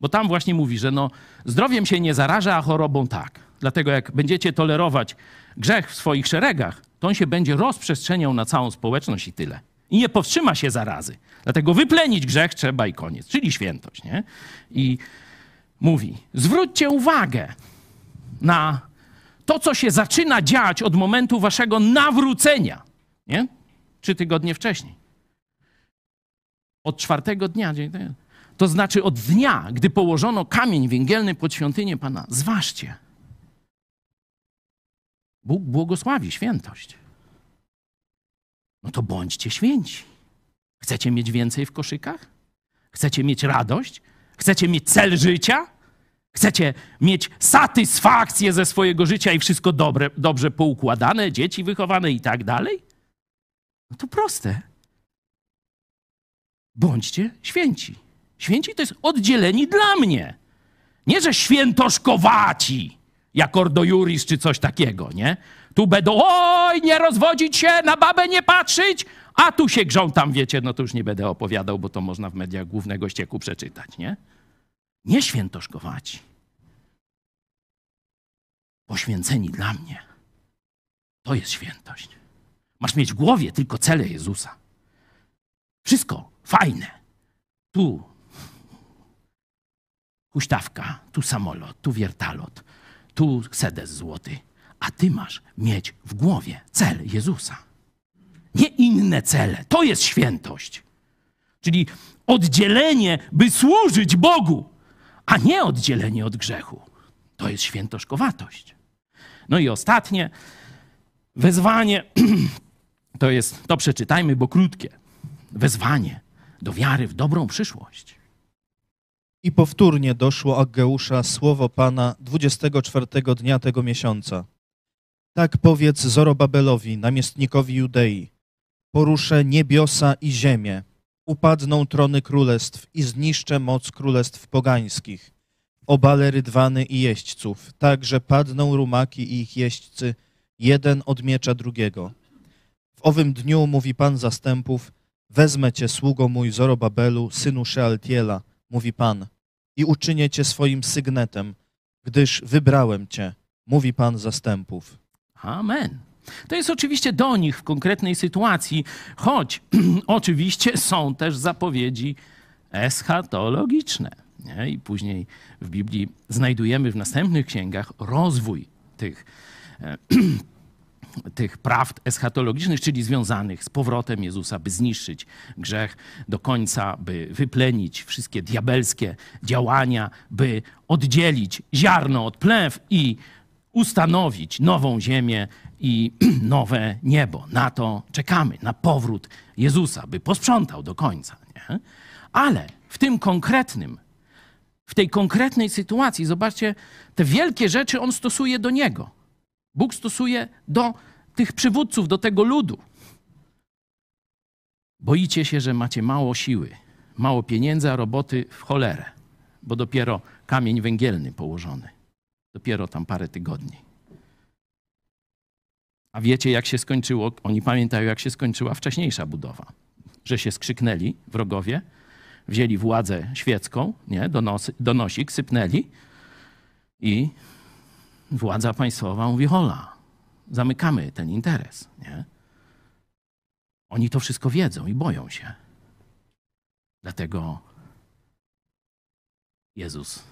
Bo tam właśnie mówi, że no, zdrowiem się nie zaraża, a chorobą tak. Dlatego jak będziecie tolerować grzech w swoich szeregach, to on się będzie rozprzestrzeniał na całą społeczność i tyle. I nie powstrzyma się zarazy. Dlatego wyplenić grzech trzeba i koniec, czyli świętość. Nie? I mówi, zwróćcie uwagę na to, co się zaczyna dziać od momentu waszego nawrócenia. Nie? Trzy tygodnie wcześniej. Od czwartego dnia. To znaczy od dnia, gdy położono kamień węgielny pod świątynię Pana. Zważcie. Bóg błogosławi świętość. No to bądźcie święci. Chcecie mieć więcej w koszykach? Chcecie mieć radość? Chcecie mieć cel życia? Chcecie mieć satysfakcję ze swojego życia i wszystko dobre, dobrze poukładane, dzieci wychowane i tak dalej? No to proste. Bądźcie święci. Święci to jest oddzieleni dla mnie. Nie, że świętoszkowaci, jak Ordo Juris czy coś takiego, nie? Tu będą, oj, nie rozwodzić się, na babę nie patrzeć, a tu się grzą, tam wiecie, no to już nie będę opowiadał, bo to można w mediach głównego ścieku przeczytać, nie? Nie świętoszkowaci. Poświęceni dla mnie. To jest świętość. Masz mieć w głowie tylko cele Jezusa. Wszystko fajne. Tu huśtawka, tu samolot, tu wiertalot, tu sedes złoty. A ty masz mieć w głowie cel Jezusa. Nie inne cele. To jest świętość. Czyli oddzielenie, by służyć Bogu, a nie oddzielenie od grzechu. To jest świętoszkowatość. No i ostatnie wezwanie *clears throat* to jest, to przeczytajmy, bo krótkie. Wezwanie do wiary w dobrą przyszłość. I powtórnie doszło Aggeusza słowo Pana 24 dnia tego miesiąca. Tak powiedz Zorobabelowi, namiestnikowi Judei. Poruszę niebiosa i ziemię. Upadną trony królestw i zniszczę moc królestw pogańskich. Obalę rydwany i jeźdźców, tak że padną rumaki i ich jeźdźcy, jeden od miecza drugiego. W owym dniu, mówi Pan zastępów, wezmę cię, sługo mój Zorobabelu, synu Shealtiela, mówi Pan, i uczynię cię swoim sygnetem, gdyż wybrałem cię, mówi Pan zastępów. Amen. To jest oczywiście do nich w konkretnej sytuacji, choć *clears throat* oczywiście są też zapowiedzi eschatologiczne. Nie? I później w Biblii znajdujemy w następnych księgach rozwój tych, e, *clears throat* tych prawd eschatologicznych, czyli związanych z powrotem Jezusa, by zniszczyć grzech do końca, by wyplenić wszystkie diabelskie działania, by oddzielić ziarno od plew i ustanowić nową ziemię i *clears throat* nowe niebo. Na to czekamy, na powrót Jezusa, by posprzątał do końca. Nie? Ale w tym konkretnym, w tej konkretnej sytuacji, zobaczcie, te wielkie rzeczy on stosuje do niego. Bóg stosuje do tych przywódców, do tego ludu. Boicie się, że macie mało siły, mało pieniędzy, a roboty w cholerę, bo dopiero kamień węgielny położony. Dopiero tam parę tygodni. A wiecie, jak się skończyło? Oni pamiętają, jak się skończyła wcześniejsza budowa. Że się skrzyknęli wrogowie, wzięli władzę świecką, nie, donosy, donosik, sypnęli i władza państwowa mówi: hola, zamykamy ten interes. Nie? Oni to wszystko wiedzą i boją się. Dlatego Jezus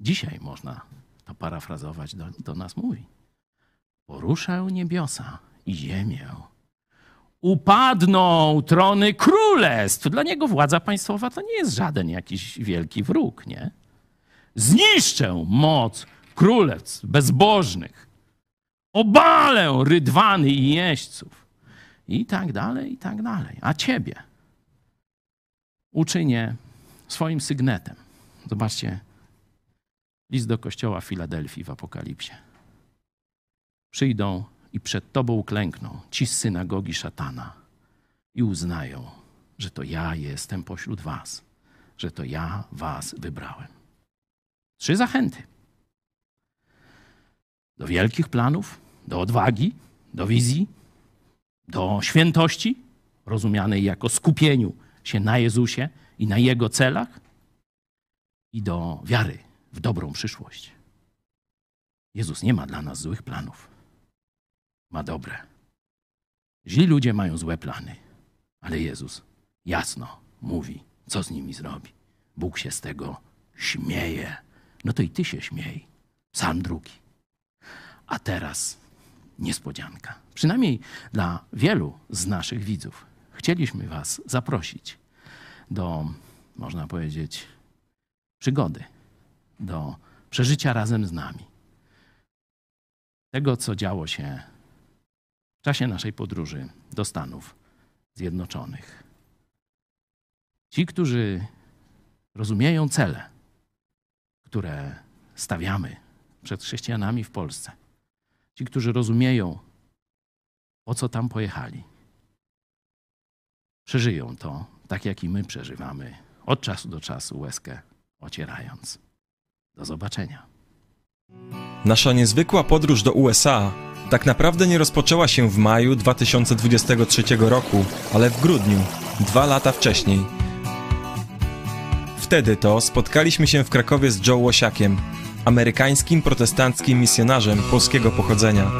dzisiaj można to parafrazować, do, do nas mówi. Poruszę niebiosa i ziemię. Upadną trony królestw. Dla niego władza państwowa to nie jest żaden jakiś wielki wróg, nie? Zniszczę moc królestw bezbożnych. Obalę rydwany i jeźdźców. I tak dalej, i tak dalej. A ciebie uczynię swoim sygnetem. Zobaczcie, list do kościoła Filadelfii w Apokalipsie. Przyjdą i przed Tobą uklękną ci z synagogi szatana i uznają, że to ja jestem pośród Was, że to ja Was wybrałem. Trzy zachęty. Do wielkich planów, do odwagi, do wizji, do świętości, rozumianej jako skupieniu się na Jezusie i na Jego celach, i do wiary w dobrą przyszłość. Jezus nie ma dla nas złych planów. Ma dobre. Źli ludzie mają złe plany, ale Jezus jasno mówi, co z nimi zrobi. Bóg się z tego śmieje. No to i ty się śmiej. Sam drugi. A teraz niespodzianka. Przynajmniej dla wielu z naszych widzów. Chcieliśmy Was zaprosić do, można powiedzieć, przygody, do przeżycia razem z nami. Tego, co działo się w czasie naszej podróży do Stanów Zjednoczonych. Ci, którzy rozumieją cele, które stawiamy przed chrześcijanami w Polsce, ci, którzy rozumieją, po co tam pojechali, przeżyją to tak, jak i my przeżywamy od czasu do czasu łezkę ocierając. Do zobaczenia. Nasza niezwykła podróż do USA tak naprawdę nie rozpoczęła się w maju 2023 roku, ale w grudniu, dwa lata wcześniej. Wtedy to spotkaliśmy się w Krakowie z Joe Łosiakiem, amerykańskim protestanckim misjonarzem polskiego pochodzenia.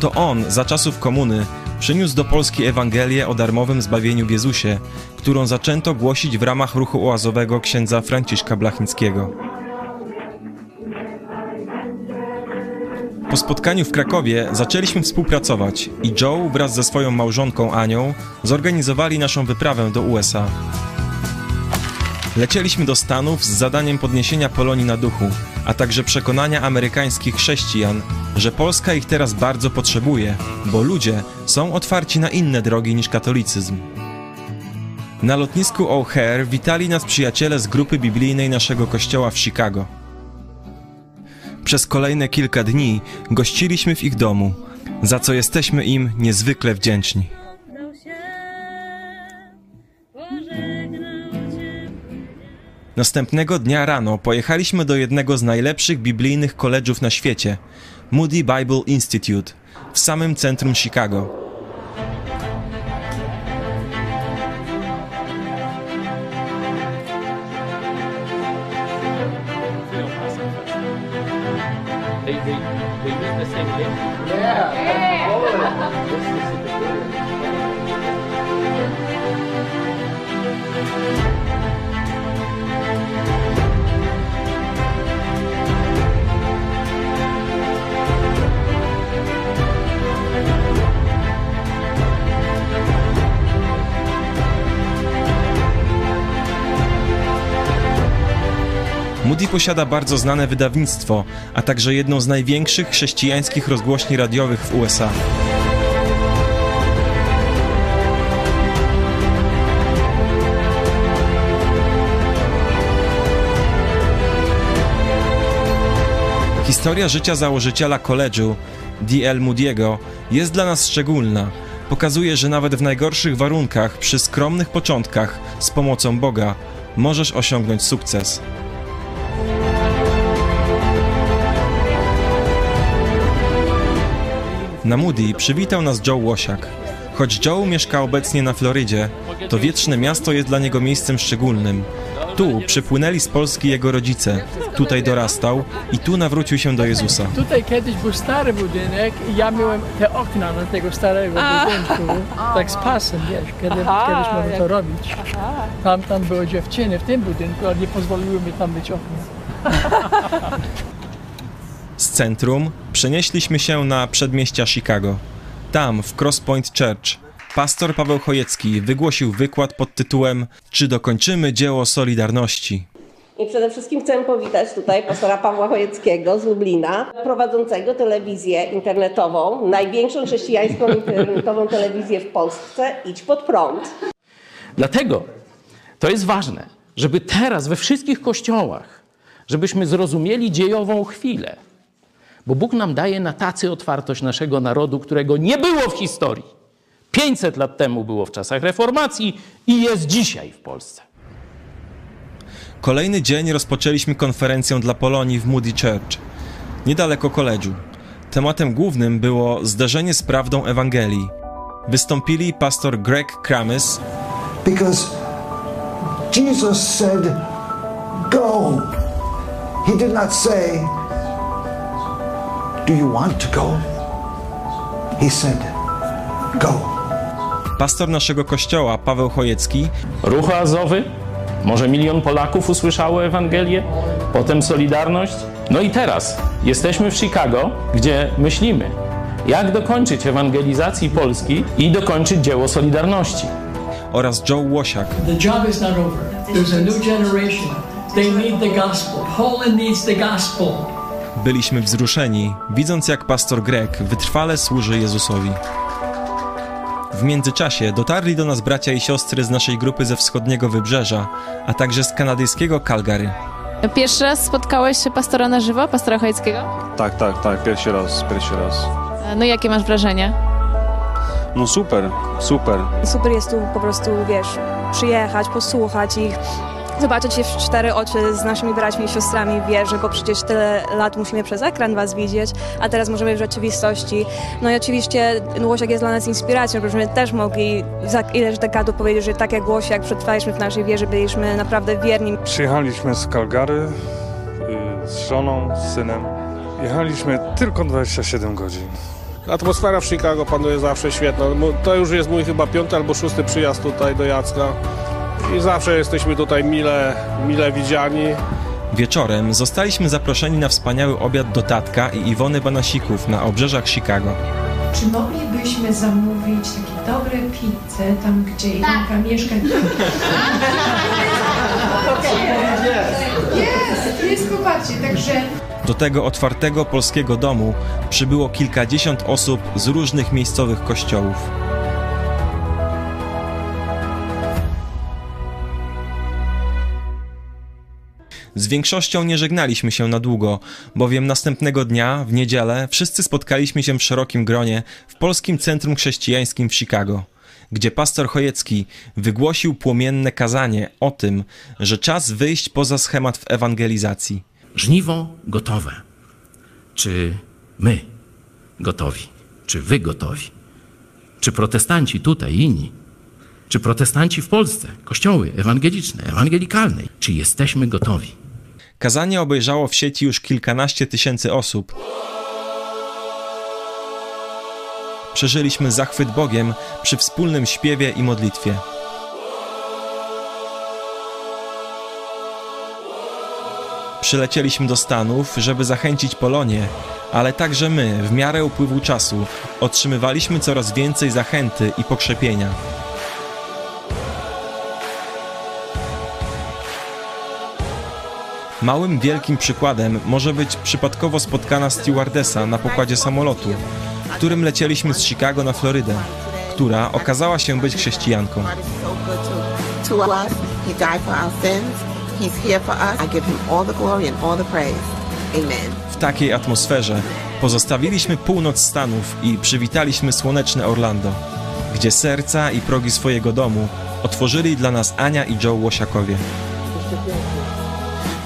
To on za czasów komuny Przyniósł do Polski Ewangelię o darmowym zbawieniu w Jezusie, którą zaczęto głosić w ramach ruchu oazowego księdza Franciszka Blachnickiego. Po spotkaniu w Krakowie zaczęliśmy współpracować i Joe wraz ze swoją małżonką Anią zorganizowali naszą wyprawę do USA. Lecieliśmy do Stanów z zadaniem podniesienia Polonii na duchu, a także przekonania amerykańskich chrześcijan, że Polska ich teraz bardzo potrzebuje, bo ludzie są otwarci na inne drogi niż katolicyzm. Na lotnisku O'Hare witali nas przyjaciele z grupy biblijnej naszego kościoła w Chicago. Przez kolejne kilka dni gościliśmy w ich domu, za co jesteśmy im niezwykle wdzięczni. Następnego dnia rano pojechaliśmy do jednego z najlepszych biblijnych koledżów na świecie Moody Bible Institute w samym centrum Chicago. Moody posiada bardzo znane wydawnictwo, a także jedną z największych chrześcijańskich rozgłośni radiowych w USA. Historia życia założyciela koledżu, D.L. Moody'ego, jest dla nas szczególna. Pokazuje, że nawet w najgorszych warunkach, przy skromnych początkach, z pomocą Boga, możesz osiągnąć sukces. Na Moody przywitał nas Joe Łosiak. Choć Joe mieszka obecnie na Florydzie, to wieczne miasto jest dla niego miejscem szczególnym. Tu przypłynęli z Polski jego rodzice, tutaj dorastał i tu nawrócił się do Jezusa. Tutaj kiedyś był stary budynek i ja miałem te okna na tego starego budynku, tak z pasem, wiesz, kiedy, kiedyś mogłem to robić. Tam, tam były dziewczyny w tym budynku, ale nie pozwoliły mi tam być okna. *laughs* Centrum przenieśliśmy się na przedmieścia Chicago. Tam, w Cross Point Church, pastor Paweł Chojecki wygłosił wykład pod tytułem Czy dokończymy dzieło Solidarności? I przede wszystkim chcę powitać tutaj pastora Pawła Chojeckiego z Lublina, prowadzącego telewizję internetową, największą chrześcijańską *laughs* internetową telewizję w Polsce, Idź Pod Prąd. Dlatego to jest ważne, żeby teraz we wszystkich kościołach, żebyśmy zrozumieli dziejową chwilę. Bo Bóg nam daje na tacy otwartość naszego narodu, którego nie było w historii. 500 lat temu było w czasach reformacji i jest dzisiaj w Polsce. Kolejny dzień rozpoczęliśmy konferencję dla Polonii w Moody Church, niedaleko koledżu. Tematem głównym było zderzenie z prawdą Ewangelii. Wystąpili pastor Greg Kramis, Because Jesus said, Go. He did not say, Do you want to go? He said, Go. pastor naszego kościoła Paweł Chojecki Ruch oazowy, może milion Polaków usłyszało Ewangelię, potem Solidarność. No i teraz jesteśmy w Chicago, gdzie myślimy, jak dokończyć ewangelizacji Polski i dokończyć dzieło Solidarności. oraz Joe Łosiak. The job is not over. There's a new generation. They need the gospel. Poland needs the gospel. Byliśmy wzruszeni, widząc jak pastor Greg wytrwale służy Jezusowi. W międzyczasie dotarli do nas bracia i siostry z naszej grupy ze wschodniego wybrzeża, a także z kanadyjskiego Calgary. Pierwszy raz spotkałeś się pastora na żywo, pastora Chojeckiego? Tak, tak, tak, pierwszy raz, pierwszy raz. No i jakie masz wrażenie? No super, super. Super jest tu po prostu, wiesz, przyjechać, posłuchać ich, zobaczyć się w cztery oczy z naszymi braćmi i siostrami w wierze, bo przecież tyle lat musimy przez ekran was widzieć, a teraz możemy w rzeczywistości. No i oczywiście Łosiak jest dla nas inspiracją, żebyśmy też mogli za ileś dekadów powiedzieć, że tak jak Łosiak przetrwaliśmy w naszej wierze, byliśmy naprawdę wierni. Przyjechaliśmy z Calgary y, z żoną, z synem. Jechaliśmy tylko 27 godzin. Atmosfera w Chicago panuje zawsze świetna. To już jest mój chyba piąty albo szósty przyjazd tutaj do Jacka. I zawsze jesteśmy tutaj mile, mile widziani. Wieczorem zostaliśmy zaproszeni na wspaniały obiad do Tatka i Iwony Banasików na obrzeżach Chicago. Czy moglibyśmy zamówić takie dobre pizze tam, gdzie Iwanka mieszka? *laughs* Jest, jest, popatrzcie, także Do tego otwartego polskiego domu przybyło kilkadziesiąt osób z różnych miejscowych kościołów. Z większością nie żegnaliśmy się na długo, bowiem następnego dnia, w niedzielę, wszyscy spotkaliśmy się w szerokim gronie w Polskim Centrum Chrześcijańskim w Chicago, gdzie pastor Chojecki wygłosił płomienne kazanie o tym, że czas wyjść poza schemat w ewangelizacji. Żniwo gotowe. Czy my gotowi? Czy wy gotowi? Czy protestanci tutaj, inni? Czy protestanci w Polsce, kościoły ewangeliczne, ewangelikalne? Czy jesteśmy gotowi? Kazanie obejrzało w sieci już kilkanaście tysięcy osób. Przeżyliśmy zachwyt Bogiem przy wspólnym śpiewie i modlitwie. Przylecieliśmy do Stanów, żeby zachęcić Polonię, ale także my, w miarę upływu czasu, otrzymywaliśmy coraz więcej zachęty i pokrzepienia. Małym wielkim przykładem może być przypadkowo spotkana stewardesa na pokładzie samolotu, którym lecieliśmy z Chicago na Florydę, która okazała się być chrześcijanką. W takiej atmosferze pozostawiliśmy północ Stanów i przywitaliśmy słoneczne Orlando, gdzie serca i progi swojego domu otworzyli dla nas Ania i Joe Łosiakowie.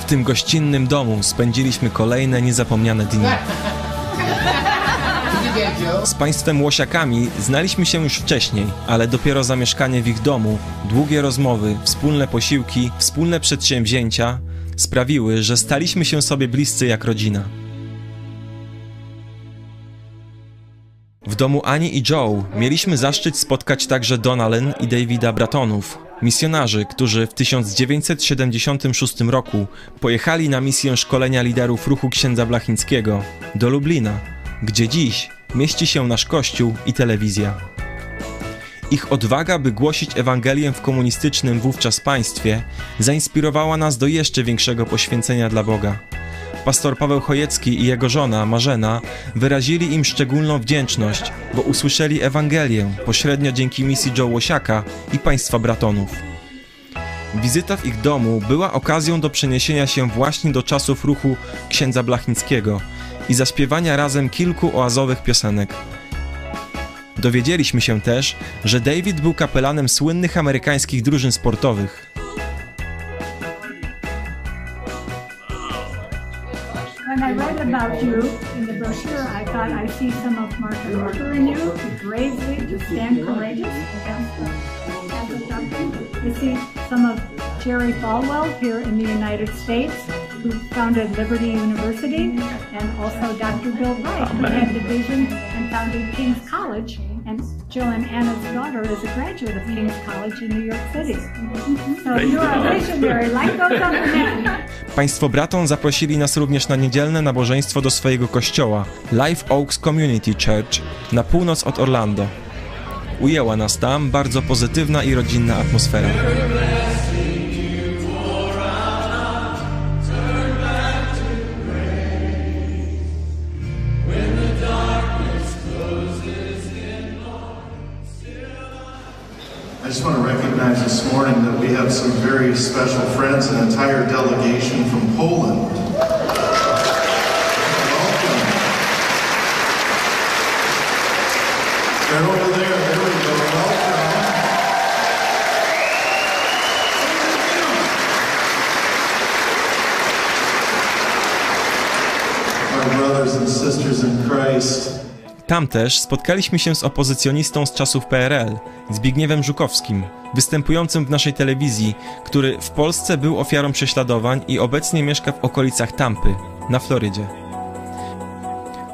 W tym gościnnym domu spędziliśmy kolejne niezapomniane dni. Z państwem Łosiakami znaliśmy się już wcześniej, ale dopiero zamieszkanie w ich domu, długie rozmowy, wspólne posiłki, wspólne przedsięwzięcia sprawiły, że staliśmy się sobie bliscy jak rodzina. W domu Ani i Joe mieliśmy zaszczyt spotkać także Donalyn i Davida Bratonów, misjonarzy, którzy w 1976 roku pojechali na misję szkolenia liderów ruchu księdza Blachińskiego do Lublina, gdzie dziś mieści się nasz kościół i telewizja. Ich odwaga, by głosić Ewangelię w komunistycznym wówczas państwie, zainspirowała nas do jeszcze większego poświęcenia dla Boga. Pastor Paweł Chojecki i jego żona Marzena wyrazili im szczególną wdzięczność, bo usłyszeli Ewangelię pośrednio dzięki misji Joe Łosiaka i państwa bratonów. Wizyta w ich domu była okazją do przeniesienia się właśnie do czasów ruchu księdza Blachińskiego i zaśpiewania razem kilku oazowych piosenek. Dowiedzieliśmy się też, że David był kapelanem słynnych amerykańskich drużyn sportowych. About you in the brochure, I thought I see some of Martha Luther in you to bravely to stand courageous against the. You see some of Jerry Falwell here in the United States, who founded Liberty University, and also Dr. Bill Wright, who had the vision and founded King's College. And Jill and Anna's daughter is a graduate of King's College in New York City. So you're a visionary, like those other men. Państwo braton zaprosili nas również na niedzielne nabożeństwo do swojego kościoła Live Oaks Community Church na północ od Orlando. Ujęła nas tam bardzo pozytywna i rodzinna atmosfera. Just want to recognize this morning that we have some very special friends, an entire delegation from Poland. Tam też spotkaliśmy się z opozycjonistą z czasów PRL, Zbigniewem Żukowskim, występującym w naszej telewizji, który w Polsce był ofiarą prześladowań i obecnie mieszka w okolicach Tampy, na Florydzie.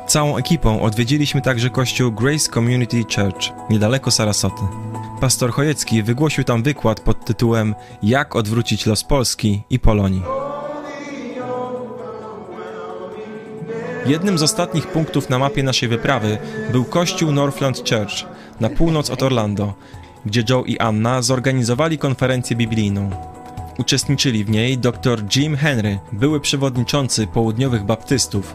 Całą ekipą odwiedziliśmy także kościół Grace Community Church, niedaleko Sarasoty. Pastor Chojecki wygłosił tam wykład pod tytułem Jak odwrócić los Polski i Polonii. Jednym z ostatnich punktów na mapie naszej wyprawy był kościół Northland Church na północ od Orlando, gdzie Joe i Anna zorganizowali konferencję biblijną. Uczestniczyli w niej dr Jim Henry, były przewodniczący południowych baptystów,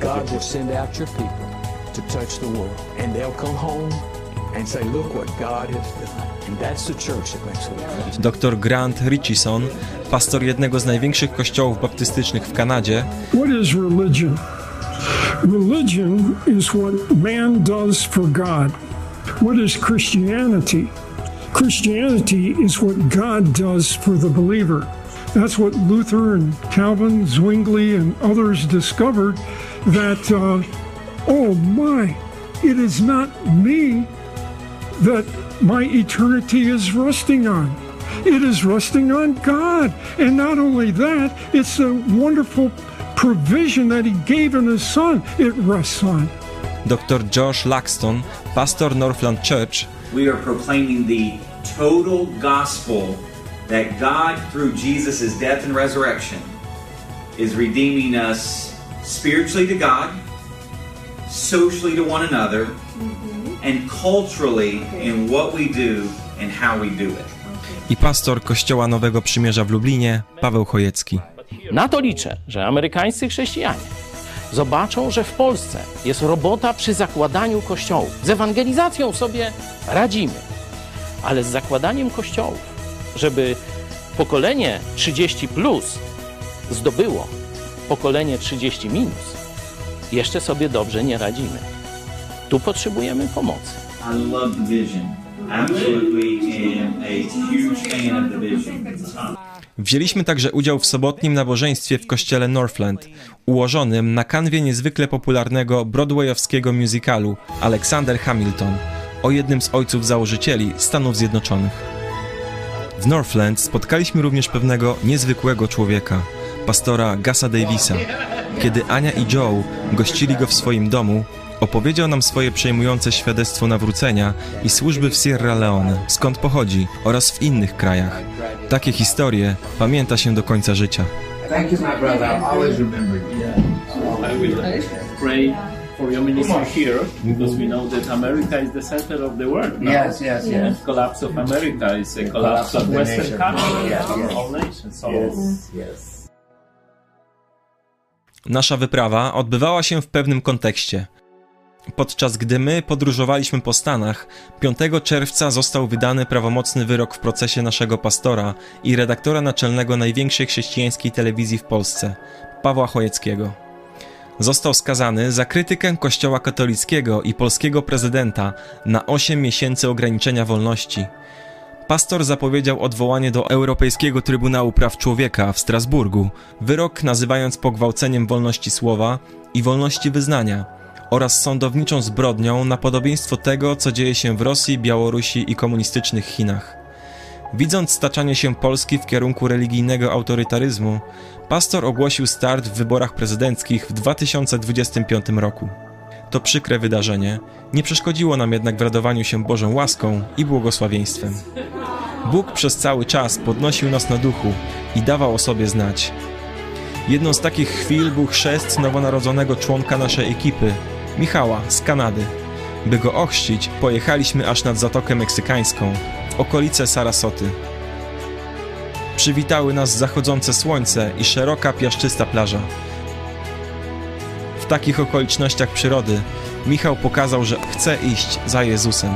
God will send out your people to touch the world. And they'll come home and say, look what God has done. And that's the church that makes a difference. dr Grant Richison, pastor jednego z największych kościołów baptystycznych w Kanadzie, What is religion? Religion is what man does for God. What is Christianity? Christianity is what God does for the believer. That's what Luther and Calvin, Zwingli, and others discovered that, uh, oh my, it is not me that my eternity is resting on. It is resting on God. And not only that, it's a wonderful provision that He gave in His Son, it rests on. dr Josh Laxton, pastor Northland Church, We are proclaiming the total gospel that God, through Jesus' death and resurrection, is redeeming us spiritually to God, socially to one another, and culturally in what we do and how we do it. i pastor Kościoła Nowego Przymierza w Lublinie, Paweł Chojecki. Na to liczę, że amerykańscy chrześcijanie zobaczą, że w Polsce jest robota przy zakładaniu kościołów. Z ewangelizacją sobie radzimy, ale z zakładaniem kościołów, żeby pokolenie 30 plus zdobyło pokolenie 30 minus, jeszcze sobie dobrze nie radzimy. Tu potrzebujemy pomocy. I love the vision. Absolutely am a huge fan of the vision. Wzięliśmy także udział w sobotnim nabożeństwie w kościele Northland, ułożonym na kanwie niezwykle popularnego broadwayowskiego musicalu Alexander Hamilton, o jednym z ojców założycieli Stanów Zjednoczonych. W Northland spotkaliśmy również pewnego niezwykłego człowieka, pastora Gasa Davisa. Kiedy Ania i Joe gościli go w swoim domu, opowiedział nam swoje przejmujące świadectwo nawrócenia i służby w Sierra Leone, skąd pochodzi, oraz w innych krajach. Takie historie pamięta się do końca życia. Thank you, my brother. I'll always remember you. I will pray for your ministry here because we know that America is the center of the world now. Yes, yes, yes. And collapse of America is a collapse, Collapse of of the Western nation. countries, Yes, of yes. all nations. So Yes, yes. Nasza wyprawa odbywała się w pewnym kontekście. Podczas gdy my podróżowaliśmy po Stanach, 5 czerwca został wydany prawomocny wyrok w procesie naszego pastora i redaktora naczelnego największej chrześcijańskiej telewizji w Polsce, Pawła Chojeckiego. Został skazany za krytykę Kościoła katolickiego i polskiego prezydenta na 8 miesięcy ograniczenia wolności. Pastor zapowiedział odwołanie do Europejskiego Trybunału Praw Człowieka w Strasburgu, wyrok nazywając pogwałceniem wolności słowa i wolności wyznania oraz sądowniczą zbrodnią na podobieństwo tego, co dzieje się w Rosji, Białorusi i komunistycznych Chinach. Widząc staczanie się Polski w kierunku religijnego autorytaryzmu, pastor ogłosił start w wyborach prezydenckich w 2025 roku. To przykre wydarzenie nie przeszkodziło nam jednak w radowaniu się Bożą łaską i błogosławieństwem. Bóg przez cały czas podnosił nas na duchu i dawał o sobie znać. Jedną z takich chwil był chrzest nowonarodzonego członka naszej ekipy, Michała z Kanady. By go ochrzcić, pojechaliśmy aż nad Zatokę Meksykańską, w okolice Sarasoty. Przywitały nas zachodzące słońce i szeroka piaszczysta plaża. W takich okolicznościach przyrody Michał pokazał, że chce iść za Jezusem.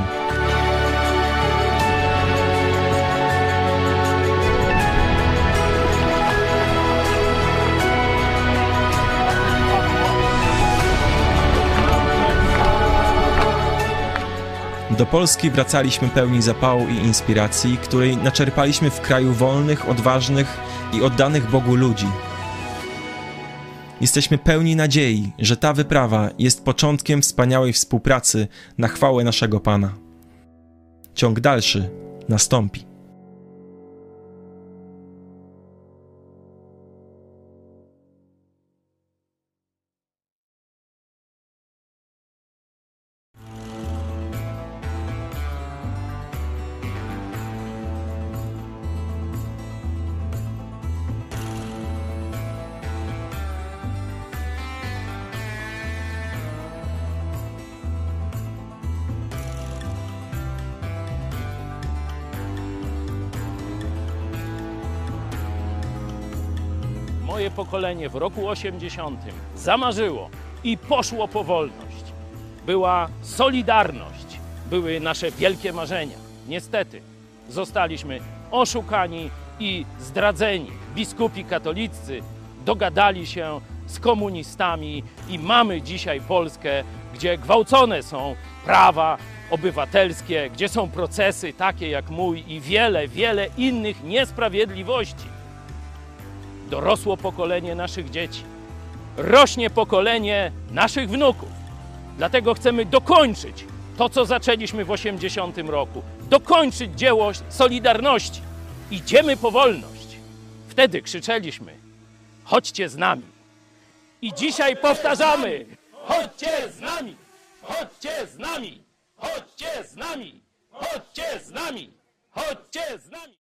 Do Polski wracaliśmy pełni zapału i inspiracji, której naczerpaliśmy w kraju wolnych, odważnych i oddanych Bogu ludzi. Jesteśmy pełni nadziei, że ta wyprawa jest początkiem wspaniałej współpracy na chwałę naszego Pana. Ciąg dalszy nastąpi. W roku 80 zamarzyło i poszło po wolność, była solidarność, były nasze wielkie marzenia. Niestety zostaliśmy oszukani i zdradzeni. Biskupi katolicy dogadali się z komunistami i mamy dzisiaj Polskę, gdzie gwałcone są prawa obywatelskie, gdzie są procesy takie jak mój i wiele, wiele innych niesprawiedliwości. Dorosło pokolenie naszych dzieci, rośnie pokolenie naszych wnuków. Dlatego chcemy dokończyć to, co zaczęliśmy w 80 roku. Dokończyć dzieło Solidarności. Idziemy po wolność. Wtedy krzyczeliśmy: chodźcie z nami. I dzisiaj powtarzamy: chodźcie z nami! Chodźcie z nami! Chodźcie z nami! Chodźcie z nami! Chodźcie z nami!